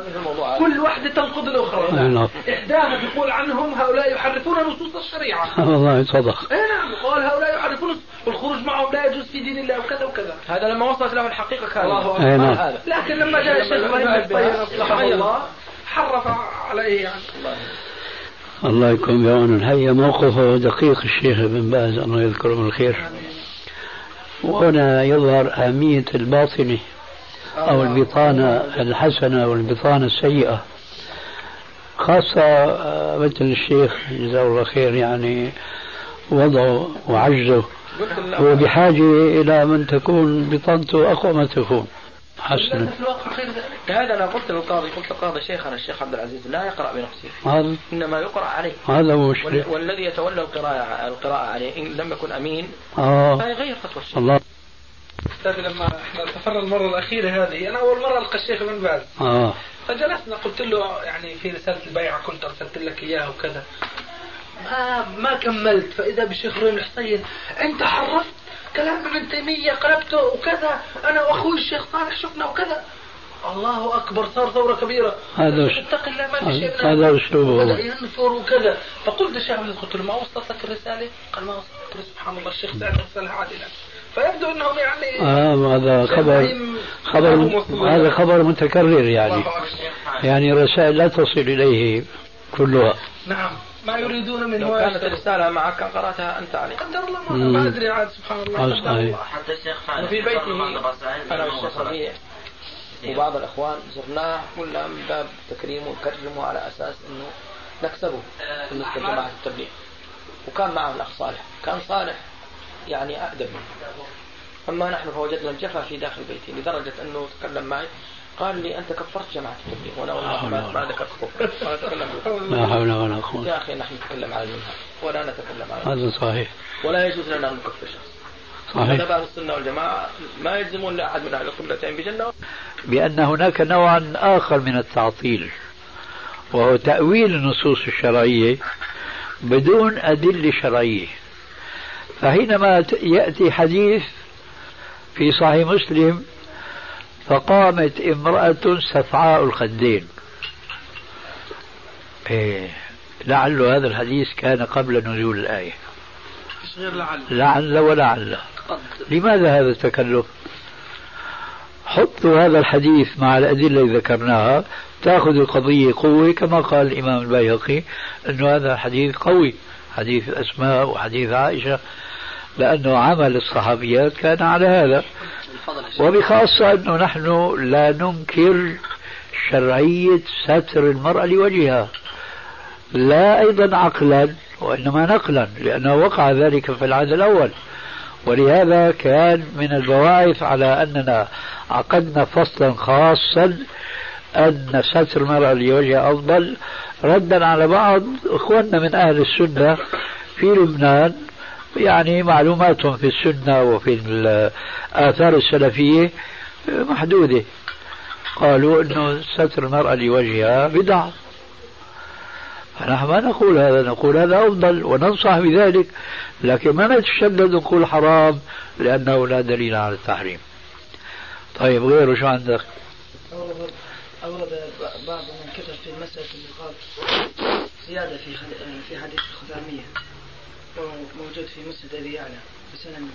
كل واحدة تنقض الاخرى أي نعم. احداها بيقول عنهم هؤلاء يحرفون نصوص الشريعة. والله صدق. أي نعم. قال هؤلاء يحرفون والخروج معهم لا يجوز في دين الله وكذا وكذا. هذا لما وصلت له الحقيقة كان الله أي نعم. لكن لما جاء الشيخ إبراهيم الطيب اصلحه الله. حرف عليه يعني. الله يكون بعونه هيا موقفه دقيق الشيخ ابن باز الله يذكره بالخير. وهنا يظهر أهمية الباطنة أو البطانة الحسنة والبطانة السيئة. خاصة مثل الشيخ جزاه الله خير يعني وضعه وعجزه. هو بحاجة إلى من تكون بطانته أقوى ما تكون. حسنا. هذا أنا قلت للقاضي قلت للقاضي شيخنا الشيخ عبد العزيز لا يقرأ بنفسه. هذا إنما يقرأ عليه. هذا هو مشكلة. والذي يتولى القراءة القراءة عليه إن لم يكن أمين آه. فيغير فتوى الشيخ. الله. أستاذ لما إحنا سافرنا المرة الأخيرة هذه أنا أول مرة ألقى الشيخ ابن باز آه. فجلسنا قلت له يعني في رسالة البيعة كنت أرسلت لك إياها وكذا. ما ما كملت. فإذا بالشيخ إبراهيم الحسين أنت حرفت؟ كلام ابن تيمية قلبته وكذا أنا وأخوي الشيخ صالح شفنا وكذا. الله أكبر صار ثورة كبيرة. هذا اتق الله ما في شيء هذا أسلوبه بدأ. ينفر وكذا. فقلت الشيخ عبد العزيز، قلت له ما وصلت لك الرسالة؟ قال ما وصلت له سبحان الله الشيخ سعد أرسلها عادلا فيبدو أنهم يعني آه هذا خبر خبر. هذا خبر متكرر يعني. يعني الرسائل لا تصل إليه كلها. نعم. ما يريدون من لو هو كانت. الرسالة معك كان قرأتها أنت عليه قدر الله. ما, أدري عاد سبحان الله. حتى الشيخ خالد وفي بيته أنا والشيخ ربيع وبعض الإخوان زرناه قلنا من باب تكريمه وكرمه على أساس أنه نكسبه بالنسبة لجماعة التبليغ وكان معه الأخ صالح. كان صالح يعني أأدب منه أما نحن فوجدنا الجفا في داخل بيتي لدرجة أنه تكلم معي قال لي أنت كفرت جماعة التبليغ وأنا والله ما, ما ذكرت كفر ما أتكلم. بالكفر. لا حول ولا قوة. يا أخي نحن نتكلم على المنهج ولا نتكلم على هذا صحيح. ولا يجوز لنا أن نكفر شخص. صحيح. مذهب أهل السنة والجماعة. ما يلزمون لأحد من أهل القبلتين بجنة بأن هناك نوعا آخر من التعطيل وهو تأويل النصوص الشرعية بدون أدلة شرعية. فحينما يأتي حديث في صحيح مسلم فقامت امرأة سفعاء الخدين. إيه لعل هذا الحديث كان قبل نزول الآية. لعل. لعل ولعل. لماذا هذا التكلف؟ حطوا هذا الحديث مع الأدلة اللي ذكرناها. تأخذ القضية قوة كما قال الإمام البيهقي أنه هذا حديث قوي. حديث أسماء وحديث عائشة. لأنه عمل الصحابيات كان على هذا. وبخاصة أنه نحن لا ننكر شرعية ستر المرأة لوجهها. لا أيضا عقلا وإنما نقلا لأنه وقع ذلك في العهد الأول. ولهذا كان من البواعث على أننا عقدنا فصلا خاصا أن ستر المرأة لوجهها أفضل. ردا على بعض إخواننا من أهل السنة في لبنان يعني معلوماتهم في السنة وفي الآثار السلفية محدودة. قالوا أنه ستر المرأة لوجهها بدعة. فنحن ما نقول هذا نقول هذا أفضل وننصح بذلك لكن ما نتشدد نقول حرام لأنه لا دليل على التحريم. طيب غيره شو عندك؟ أورد بعض من كتب في مسألة النقاب زيادة في في حديث موجود في مسند أبي يعلى بسند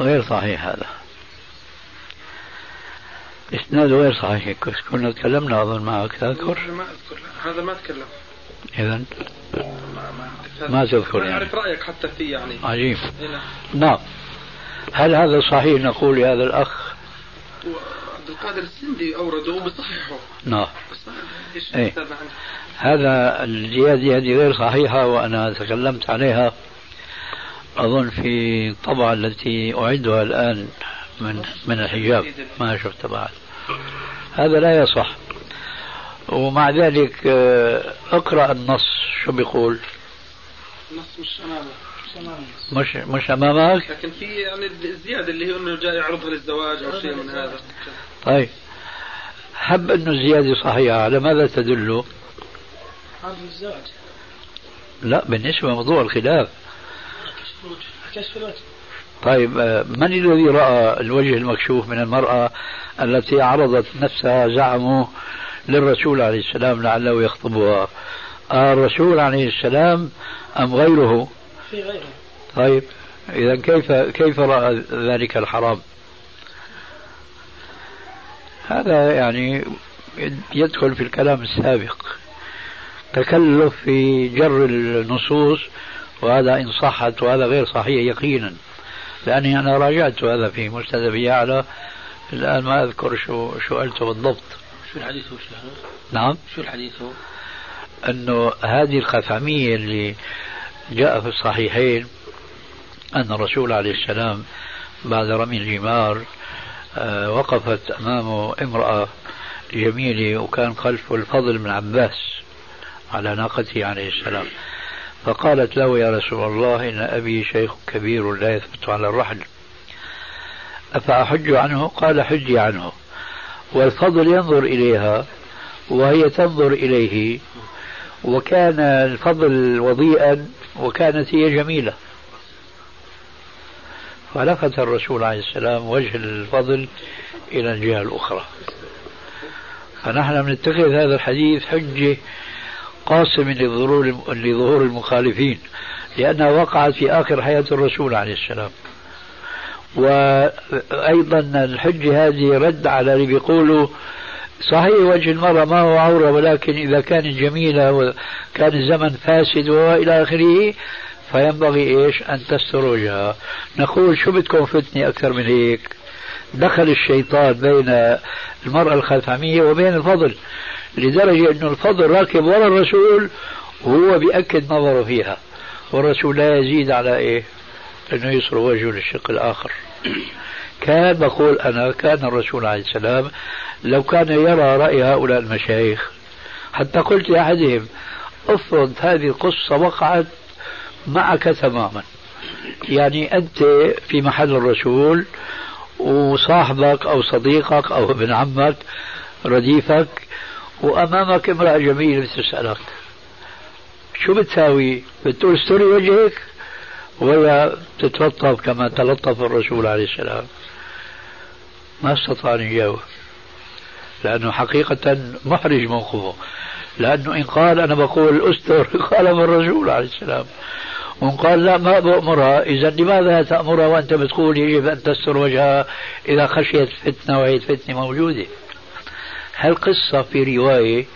غير صحيح هذا. إسناده غير صحيح. كنا تكلمنا أظن معك تذكر؟ ما أذكر. هذا ما تكلم إذا ما, ما تذكر يعني. أعرف رأيك حتى فيه يعني. عجيب. نعم. هل هذا صحيح نقول لهذا الأخ؟ عبد القادر السندي أورده وبصححه نعم. بس ما إيش إيه. هذا الزيادة هذه غير صحيحة وأنا تكلمت عليها. أظن في الطبعة التي أعدها الآن من من الحجاب. ما شفت بعد. هذا لا يصح. ومع ذلك آه، اقرأ النص. شو بيقول؟ النص مش أمامه مش مش أمامك؟ لكن في يعني الزيادة اللي هي إنه جاي يعرضها للزواج أو شيء من هذا. طيب. حب أنه الزيادة صحيحة. على ماذا تدل؟ الزواج لا بالنسبة لموضوع الخلاف. كشف الوجه. طيب آه، من الذي رأى الوجه المكشوف من المرأة التي عرضت نفسها زعموا للرسول عليه السلام لعله يخطبها؟ آه الرسول عليه السلام أم غيره؟ في غيره. طيب إذا كيف كيف رأى ذلك الحرام؟ هذا يعني يدخل في الكلام السابق. تكلف في جر النصوص وهذا إن صحت وهذا غير صحيح يقينا. لأني أنا راجعت هذا في مستند أبي يعلى الآن ما أذكر شو شو قلته بالضبط. شو الحديث هو نعم. شو الحديث هو؟ أنه هذه الخثعمية اللي جاء في الصحيحين أن الرسول عليه السلام بعد رمي الجمار آه، وقفت أمامه امرأة جميلة وكان خلفه الفضل بن عباس. على ناقته عليه السلام. فقالت له يا رسول الله إن أبي شيخ كبير لا يثبت على الرحل. أفأحج عنه؟ قال حجي عنه. والفضل ينظر إليها وهي تنظر إليه وكان الفضل وضيئا وكانت هي جميلة. فلفت الرسول عليه السلام وجه الفضل إلى الجهة الأخرى. فنحن بنتخذ هذا الحديث حجة قاسم لظهور لظهور المخالفين لأنها وقعت في آخر حياة الرسول عليه السلام. وأيضا الحجة هذه رد على اللي بيقولوا صحيح وجه المرأة ما هو عورة ولكن إذا كانت جميلة وكان الزمن فاسد وإلى آخره فينبغي إيش؟ أن تستر وجهها نقول شو بدكم فتنة أكثر من هيك؟ دخل الشيطان بين المرأة الخثعمية وبين الفضل. لدرجة أنه الفضل راكب وراء الرسول وهو بيأكد نظره فيها. والرسول لا يزيد على إيه؟ أنه يصر وجهه للشق الآخر. كان بقول أنا كان الرسول عليه السلام لو كان يرى رأي هؤلاء المشايخ حتى قلت لأحدهم افرض هذه القصة وقعت معك تماما. يعني أنت في محل الرسول وصاحبك أو صديقك أو ابن عمك رديفك وأمامك امرأة جميلة بتسألك شو بتساوي؟ بتقول استري وجهك ولا تتلطف كما تلطف الرسول عليه السلام؟ ما استطاع أن يجاوب. لأنه حقيقة محرج موقفه. لأنه إن قال أنا بقول أستر قال الرسول عليه السلام. وإن قال لا ما بأمرها. إذا لماذا تأمرها وأنت بتقول يجب أن تستر وجهها إذا خشيت فتنة وهي فتنة موجودة؟ هالقصة في رواية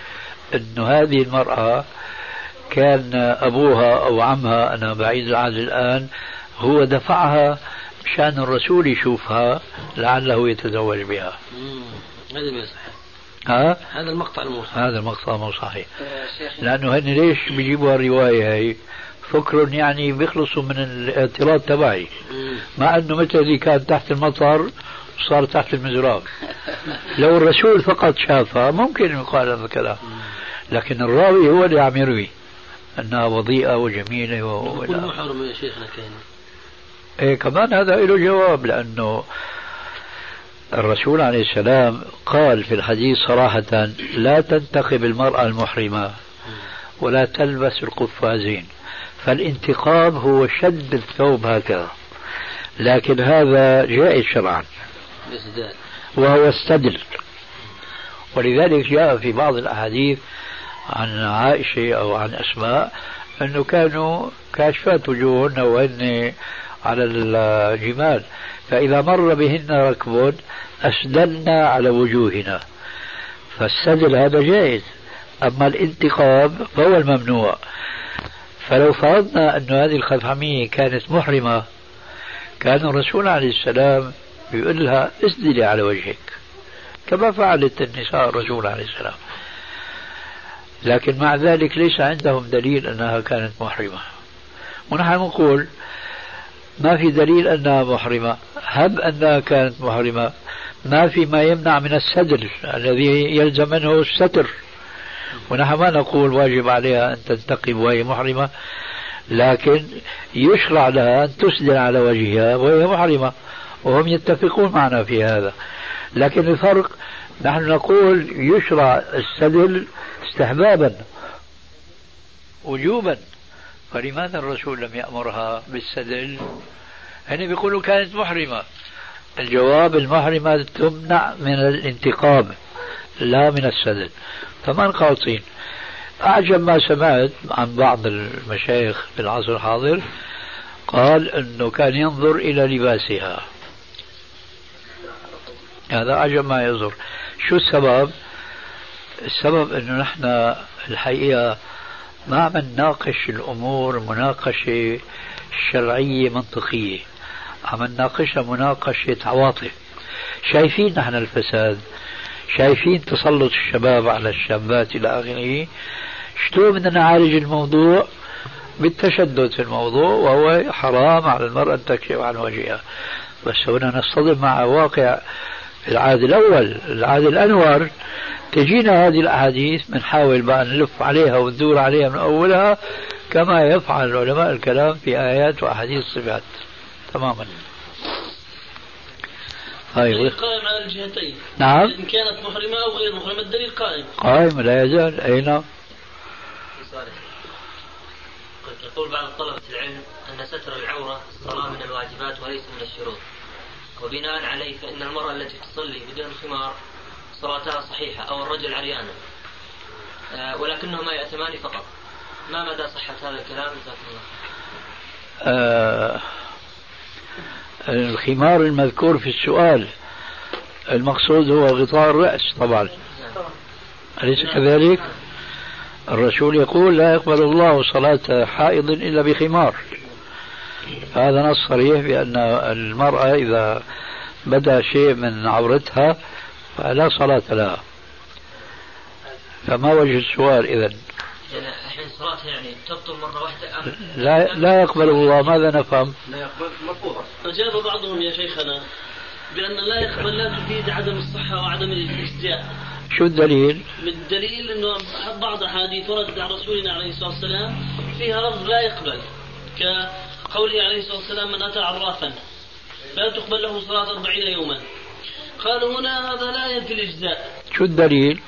أن هذه المرأة كان أبوها أو عمها أنا بعيد العهد الآن هو دفعها مشان الرسول يشوفها لعله يتزوج بها. هذا ما يصح ها؟ هذا المقطع مو صحيح. هذا المقطع مو صحيح. لأنه هن ليش بيجيبوا الرواية هي فكر يعني بيخلصوا من الاعتراض تبعي. مع أنه مثل اللي كان تحت المطر صار تحت المزراب. لو الرسول فقط شافها ممكن يقال هذا الكلام. لكن الراوي هو اللي عم يروي. أنها وضيئة وجميلة و... كل محرم يا شيخنا كان. إيه كمان هذا له جواب لأنه الرسول عليه السلام قال في الحديث صراحة لا تنتقب المرأة المحرمة ولا تلبس القفازين فالانتقاب هو شد الثوب هكذا. لكن هذا جائز شرعا. وهو السدل ولذلك جاء في بعض الأحاديث عن عائشة أو عن أسماء أنه كانوا كاشفات وجوههن وهن على الجمال فإذا مر بهن ركب أسدلنا على وجوهنا فالسدل هذا جائز. أما الانتقاب فهو الممنوع. فلو فرضنا أن هذه الخثعمية كانت محرمة كان الرسول عليه السلام يقول لها اسدلي على وجهك. كما فعلت النساء الرسول عليه السلام. لكن مع ذلك ليس عندهم دليل أنها كانت محرمة. ونحن نقول ما في دليل أنها محرمة. هب أنها كانت محرمة. ما في ما يمنع من السدل الذي يلزم منه الستر. ونحن ما نقول واجب عليها أن تنتقب وهي محرمة. لكن يشرع لها أن تسدل على وجهها وهي محرمة. وهم يتفقون معنا في هذا. لكن الفرق نحن نقول يشرع السدل استحبابا وجوبا. فلماذا الرسول لم يأمرها بالسدل هنا بيقولوا كانت محرمة. الجواب المحرمة تمنع من الانتقاب لا من السدل فما قاطين أعجب ما سمعت عن بعض المشايخ في العصر الحاضر قال أنه كان ينظر إلى لباسها. هذا أعجب ما ينظر شو السبب؟ السبب أنه نحن الحقيقة ما عم نناقش الأمور مناقشة شرعية منطقية. عم نناقشها مناقشة عواطف. شايفين نحن الفساد؟ شايفين تسلط الشباب على الشابات إلى آخره؟ شلون بدنا نعالج الموضوع؟ بالتشدد في الموضوع وهو حرام على المرأة أن تكشف عن وجهها. بس هنا نصطدم مع واقع العهد الأول العهد الأنور. تجينا هذه الأحاديث بنحاول بقى نلف عليها وندور عليها من أولها كما يفعل علماء الكلام في آيات وأحاديث الصفات. تماما. هاي قائم على الجهتين. نعم. إن كانت محرمة أو غير محرمة الدليل قائم. قائم لا يزال. أين؟ يقول بعض طلبة العلم أن ستر العورة الصلاة من الواجبات وليس من الشروط. وبناء عليه فإن المرأة التي تصلي بدون خمار صلاتها صحيحة أو الرجل عريانا آه، ولكنهما يأتمان فقط. ما مدى صحة هذا الكلام؟ جزاكم الله آه الخمار المذكور في السؤال. المقصود هو غطاء الرأس طبعا. أليس كذلك؟ الرسول يقول لا يقبل الله صلاة حائض إلا بخمار. هذا نص صريح بأن المرأة إذا بدا شيء من عورتها فلا صلاة لها فما وجه السؤال إذا يعني الحين صلاتها يعني تبطل مرة واحدة لا لا يقبل الله ماذا نفهم؟ لا يقبل مرفوضة أجاب بعضهم يا شيخنا بأن لا يقبل لا تفيد عدم الصحة وعدم الاجتياء شو الدليل؟ الدليل إنه بعض أحاديث وردت عن رسولنا عليه الصلاة والسلام فيها لفظ لا يقبل كقوله عليه الصلاة والسلام من أتى عرافا لا تقبل له صلاة أربعين يوما قالوا هنا هذا لا ينفي الأجزاء شو الدليل؟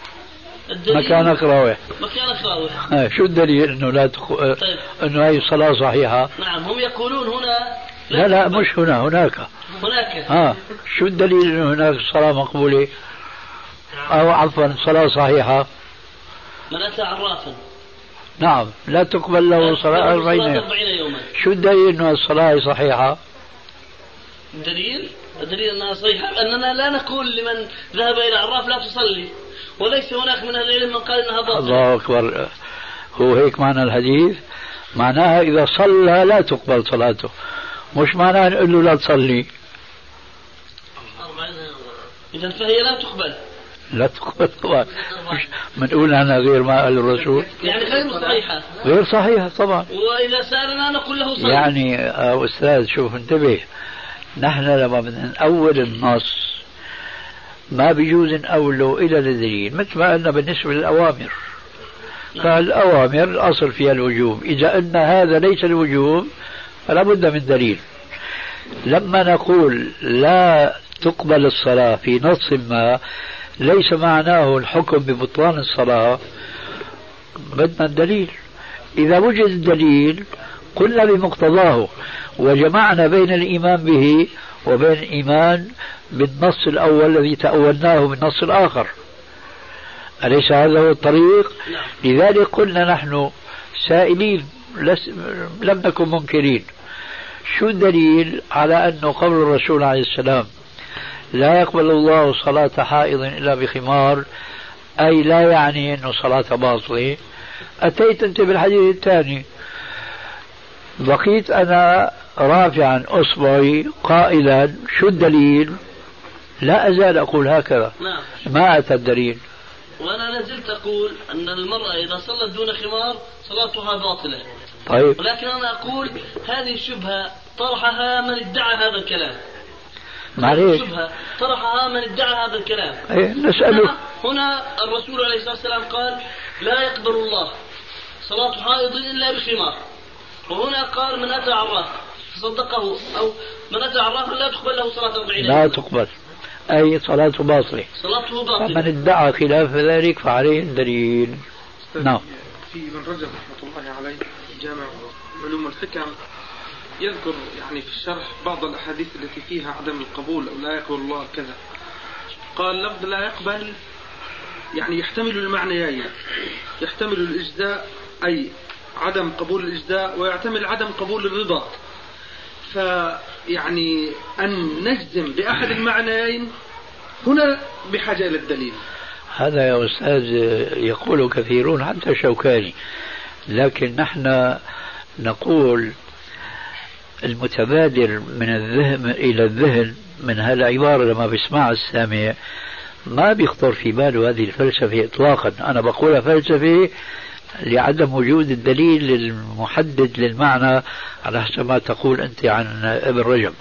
الدليل مكانك راوح مكانك راوح آه شو الدليل إنه لا تخ... طيب. إنه هاي الصلاة صحيحة؟ نعم هم يقولون هنا لا لا مش هنا هناك هناك آه شو الدليل إنه هناك صلاة مقبولة؟ أو عفوا صلاة صحيحة من أتى عرافا نعم لا تقبل له صلاة أربعين يوما شو الدليل أن الصلاة صحيحة؟ الدليل؟ الدليل أنها صحيحة؟ أننا لا نقول لمن ذهب إلى عراف لا تصلي. وليس هناك من أهل العلم من قال أنها باطلة. الله أكبر. هو هيك معنى الحديث؟ معناها إذا صلى لا تقبل صلاته. مش معناها نقول له لا تصلي. إذا فهي لا تقبل. لا تقبل طبعا. مش بنقول أنا غير ما قال الرسول. يعني غير صحيحة. غير صحيحة طبعا. وإذا سألنا نقول له صحيح. يعني آه، أستاذ شوف انتبه. نحن لما بدنا نأول النص ما بيجوز نأوله إلى الدليل مثل ما قلنا بالنسبة للأوامر. فالأوامر الأصل فيها الوجوب. إذا قلنا هذا ليس الوجوب فلا بد من دليل. لما نقول لا تقبل الصلاة في نص ما ليس معناه الحكم ببطلان الصلاة بدنا الدليل. إذا وجد الدليل قلنا بمقتضاه وجمعنا بين الإيمان به وبين الإيمان بالنص الأول الذي تأولناه بالنص الآخر. أليس هذا هو الطريق؟ لذلك قلنا نحن سائلين لم نكن منكرين. شو الدليل على أنه قول الرسول عليه السلام لا يقبل الله صلاة حائض إلا بخمار أي لا يعني أنه صلاة باطلة. أتيت أنت بالحديث الثاني. بقيت أنا رافعا أصبعي قائلا شو الدليل؟ لا أزال أقول هكذا. نعم. ما أتى الدليل؟ وأنا لا زلت أقول أن المرأة إذا صلت دون خمار صلاتها باطلة. طيب. ولكن أنا أقول هذه الشبهة طرحها من ادعى هذا الكلام. معليش شبهة طرحها من ادعى هذا الكلام. إيه، نسأله. هنا, هنا الرسول عليه الصلاة والسلام قال لا يقبل الله صلاة حائض إلا بخمار وهنا قال من أتى عراف فصدقه أو من أتى عرافا لا تقبل له صلاة أربعين لا. تقبل. أي صلاة باطلة. صلاته فمن باطلة ادعى خلاف ذلك فعليه الدليل. نعم. في ابن رجب رحمة الله عليه جامع علوم الحكم. يذكر يعني في الشرح بعض الأحاديث التي فيها عدم القبول أو لا يقبل الله كذا. قال لفظ لا يقبل يعني يحتمل المعنيين. يحتمل الإجزاء أي عدم قبول الإجزاء ويحتمل عدم قبول الرضا. فيعني أن نجزم بأحد المعنيين هنا بحاجة إلى الدليل. هذا يا أستاذ يقول كثيرون حتى شوكاني لكن نحن نقول المتبادر من الذهن إلى الذهن من هالعبارة لما بيسمعها السامع. ما بيخطر في باله هذه الفلسفة إطلاقا. أنا بقولها فلسفة لعدم وجود الدليل المحدد للمعنى على حسب ما تقول أنت عن ابن رجب.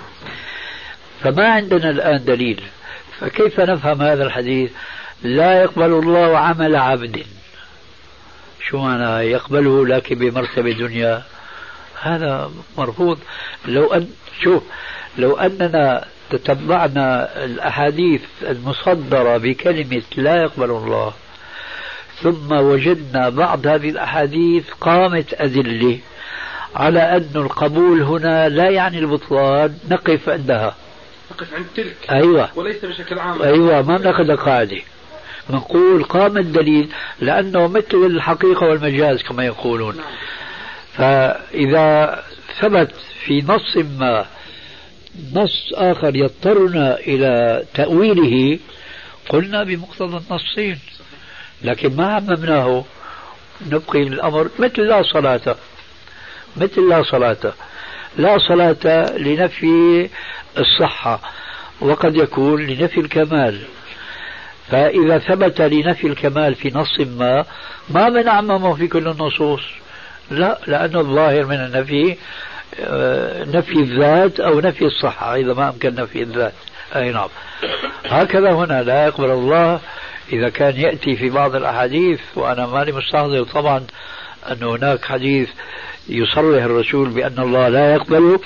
فما عندنا الآن دليل. فكيف نفهم هذا الحديث؟ لا يقبل الله عمل عبد. شو معنى يقبله لكن بمرتبة دنيا؟ هذا مرفوض. لو أن شوف لو أننا تتبعنا الأحاديث المصدرة بكلمة لا يقبل الله ثم وجدنا بعض هذه الأحاديث قامت أدلة على أن القبول هنا لا يعني البطلان نقف عندها. نقف عند تلك. أيوة. وليس بشكل عام. أيوة ما بناخذ قاعدة. بنقول قام الدليل لأنه مثل الحقيقة والمجاز كما يقولون. نعم. فإذا ثبت في نص ما نص آخر يضطرنا إلى تأويله قلنا بمقتضى النصين لكن ما عممناه. نبقي الأمر مثل لا صلاة مثل لا صلاة. لا صلاة لنفي الصحة وقد يكون لنفي الكمال. فإذا ثبت لنفي الكمال في نص ما ما بنعممه في كل النصوص. لا لأن الظاهر من النفي آه، نفي الذات أو نفي الصحة إذا ما أمكن نفي الذات. أي نعم. هكذا هنا لا يقبل الله إذا كان يأتي في بعض الأحاديث وأنا ماني مستحضر طبعا أن هناك حديث يصرح الرسول بأن الله لا يقبل.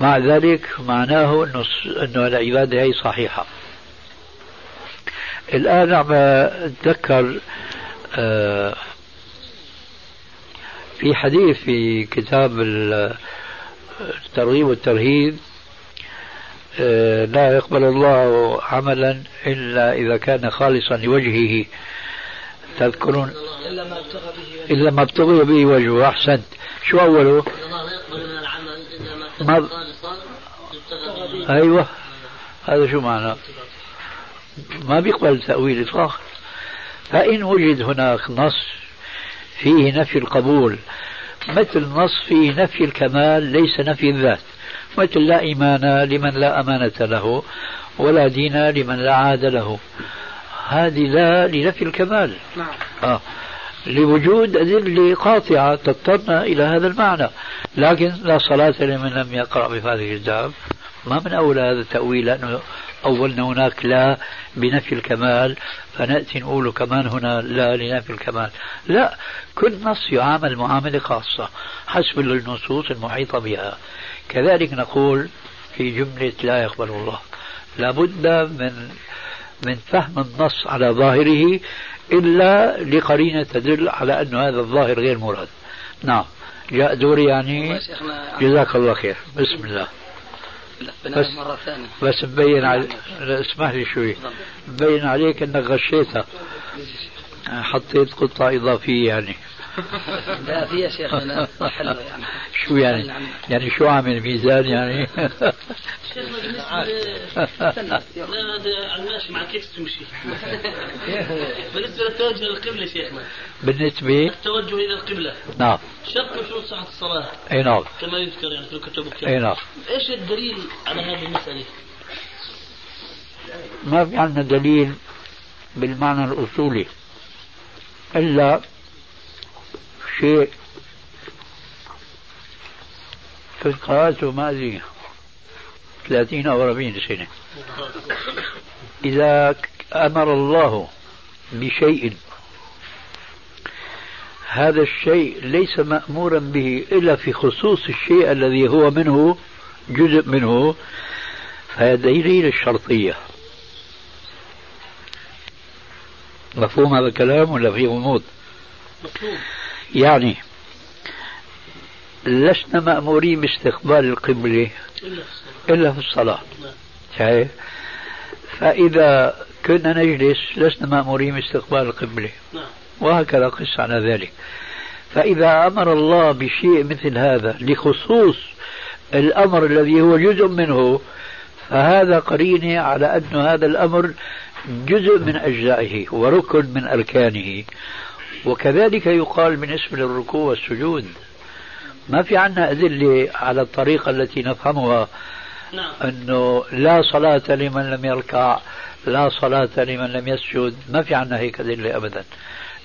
مع ذلك معناه أنه أنه العبادة هي صحيحة. الآن عم أتذكر آه، في حديث في كتاب الترغيب والترهيب آه، لا يقبل الله عملا إلا إذا كان خالصا لوجهه. تذكرون؟ إلا ما ابتغي به وجهه. أحسنت. شو أوله؟ ما أيوة. هذا شو معنى؟ ما بيقبل تأويل إطلاقا. فإن وجد هناك نص فيه نفي القبول. مثل نص فيه نفي الكمال ليس نفي الذات. مثل لا إيمان لمن لا أمانة له ولا دين لمن لا عاد له. هذه لا لنفي الكمال. نعم. آه. لوجود أدلة قاطعة تضطرنا إلى هذا المعنى. لكن لا صلاة لمن لم يقرأ بفاتحة الكتاب. ما من أولى هذا التأويل لأنه أولنا هناك لا بنفي الكمال. فنأتي نقول كمان هنا لا لنفي الكمال. لا كل نص يعامل معاملة خاصة حسب النصوص المحيطة بها. كذلك نقول في جملة لا يقبل الله لابد من من فهم النص على ظاهره إلا لقرينة تدل على أن هذا الظاهر غير مراد. نعم. جاء دوري يعني. جزاك الله خير. بسم الله. بس- مرة ثانية. بس مبين علي... لا، اسمح لي شوي. مبين عليك انك غشيتها حطيت قطعة إضافية يعني. لا في يا شيخنا حلوة يعني. شو يعني؟ يعني شو عامل ميزان يعني؟ شيخنا بالنسبة لا هذا على الماشي مع كيف تمشي. بالنسبة للتوجه للقبلة شيخنا بالنسبة التوجه إلى القبلة. نعم. شرط شروط صحة الصلاة. أي نعم. كما يذكر يعني في الكتب الكتاب نعم. إيش الدليل على هذه المسألة؟ ما في عندنا دليل بالمعنى الأصولي. إلا شيء في قرأته ما أدري 30 أو 40 سنة. إذا أمر الله بشيء هذا الشيء ليس مأمورا به إلا في خصوص الشيء الذي هو منه جزء منه فهذا دليل الشرطية مفهوم هذا الكلام ولا في غموض؟ يعني لسنا مأمورين باستقبال القبلة إلا في الصلاة إلا في الصلاة نعم. شايف؟ فإذا كنا نجلس لسنا مأمورين باستقبال القبلة نعم وهكذا قس على ذلك. فإذا أمر الله بشيء مثل هذا لخصوص الأمر الذي هو جزء منه فهذا قرينة على أن هذا الأمر جزء من أجزائه وركن من أركانه. وكذلك يقال بالنسبة للركوع والسجود. ما في عنا أدلة على الطريقة التي نفهمها؟ نعم. أنه لا صلاة لمن لم يركع لا صلاة لمن لم يسجد. ما في عنا هيك أدلة أبدا.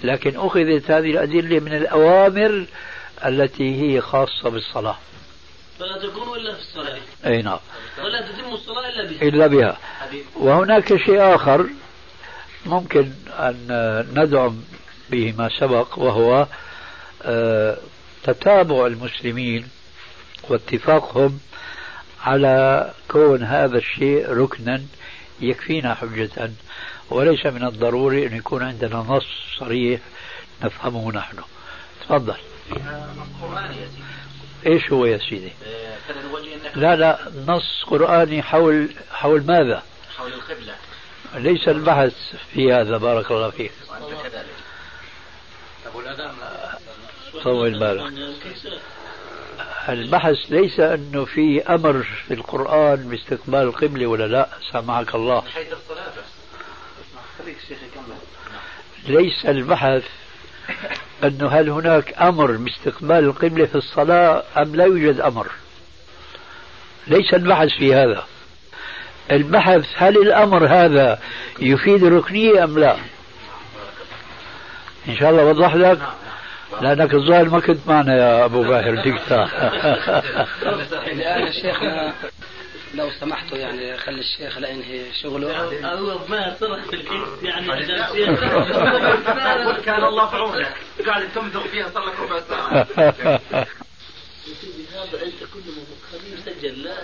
لكن أخذت هذه الأدلة من الأوامر التي هي خاصة بالصلاة. فلا تكون إلا في الصلاة. أي نعم. ولا تتم الصلاة إلا به إلا بها. وهناك شيء آخر ممكن أن ندعم به ما سبق وهو آه، تتابع المسلمين واتفاقهم على كون هذا الشيء ركنا يكفينا حجة وليس من الضروري أن يكون عندنا نص صريح نفهمه نحن. تفضل. إيش هو يا سيدي؟ لا لا نص قرآني حول حول ماذا؟ حول القبلة ليس البحث في هذا بارك الله فيك. وانت كذلك والاذان طول بالك. البحث ليس أنه في أمر في القرآن باستقبال القبلة ولا لا سامحك الله. حيث يكمل ليس البحث انه هل هناك أمر باستقبال القبلة في الصلاة أم لا يوجد أمر. ليس البحث في هذا. البحث هل الأمر هذا يفيد الركنية أم لا. إن شاء الله وضح لك. لأنك الظاهر ما كنت معنا يا أبو باهر ديكتا الآن شيخنا لو سمحتوا يعني خلي الشيخ لا ينهي شغله. هو ما صرح في الكيس يعني عشان قل كان الله في عونك قاعد تمضغ فيها صار لك ربع ساعة. هذا انت كل ما خليه يسجل. لا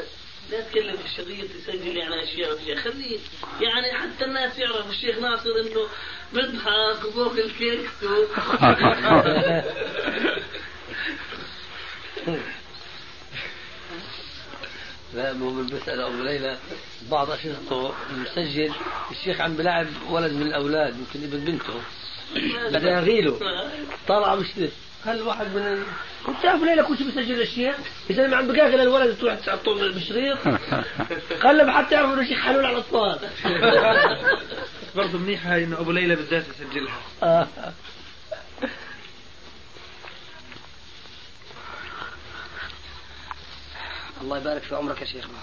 لا تكلم في الشريط يسجل يعني اشياء اشياء خليه يعني حتى الناس يعرفوا الشيخ ناصر إنه بيضحك وباكل كيكس و... لا مو من بسأل أبو ليلى بعض أشرطته مسجل الشيخ عم بلاعب ولد من الأولاد يمكن ابن بنته. بدأ يغيله. طلع مشكلة هل واحد من ال... كنت أبو ليلى كنت بسجل الشيخ؟ يا زلمة عم بقاقل الولد تروح تسقطه بالشريط قلب حتى يعرفوا إنه الشيخ حلول على الأطفال برضه منيحة إنه أبو ليلى بالذات يسجلها. الله يبارك في عمرك يا شيخنا.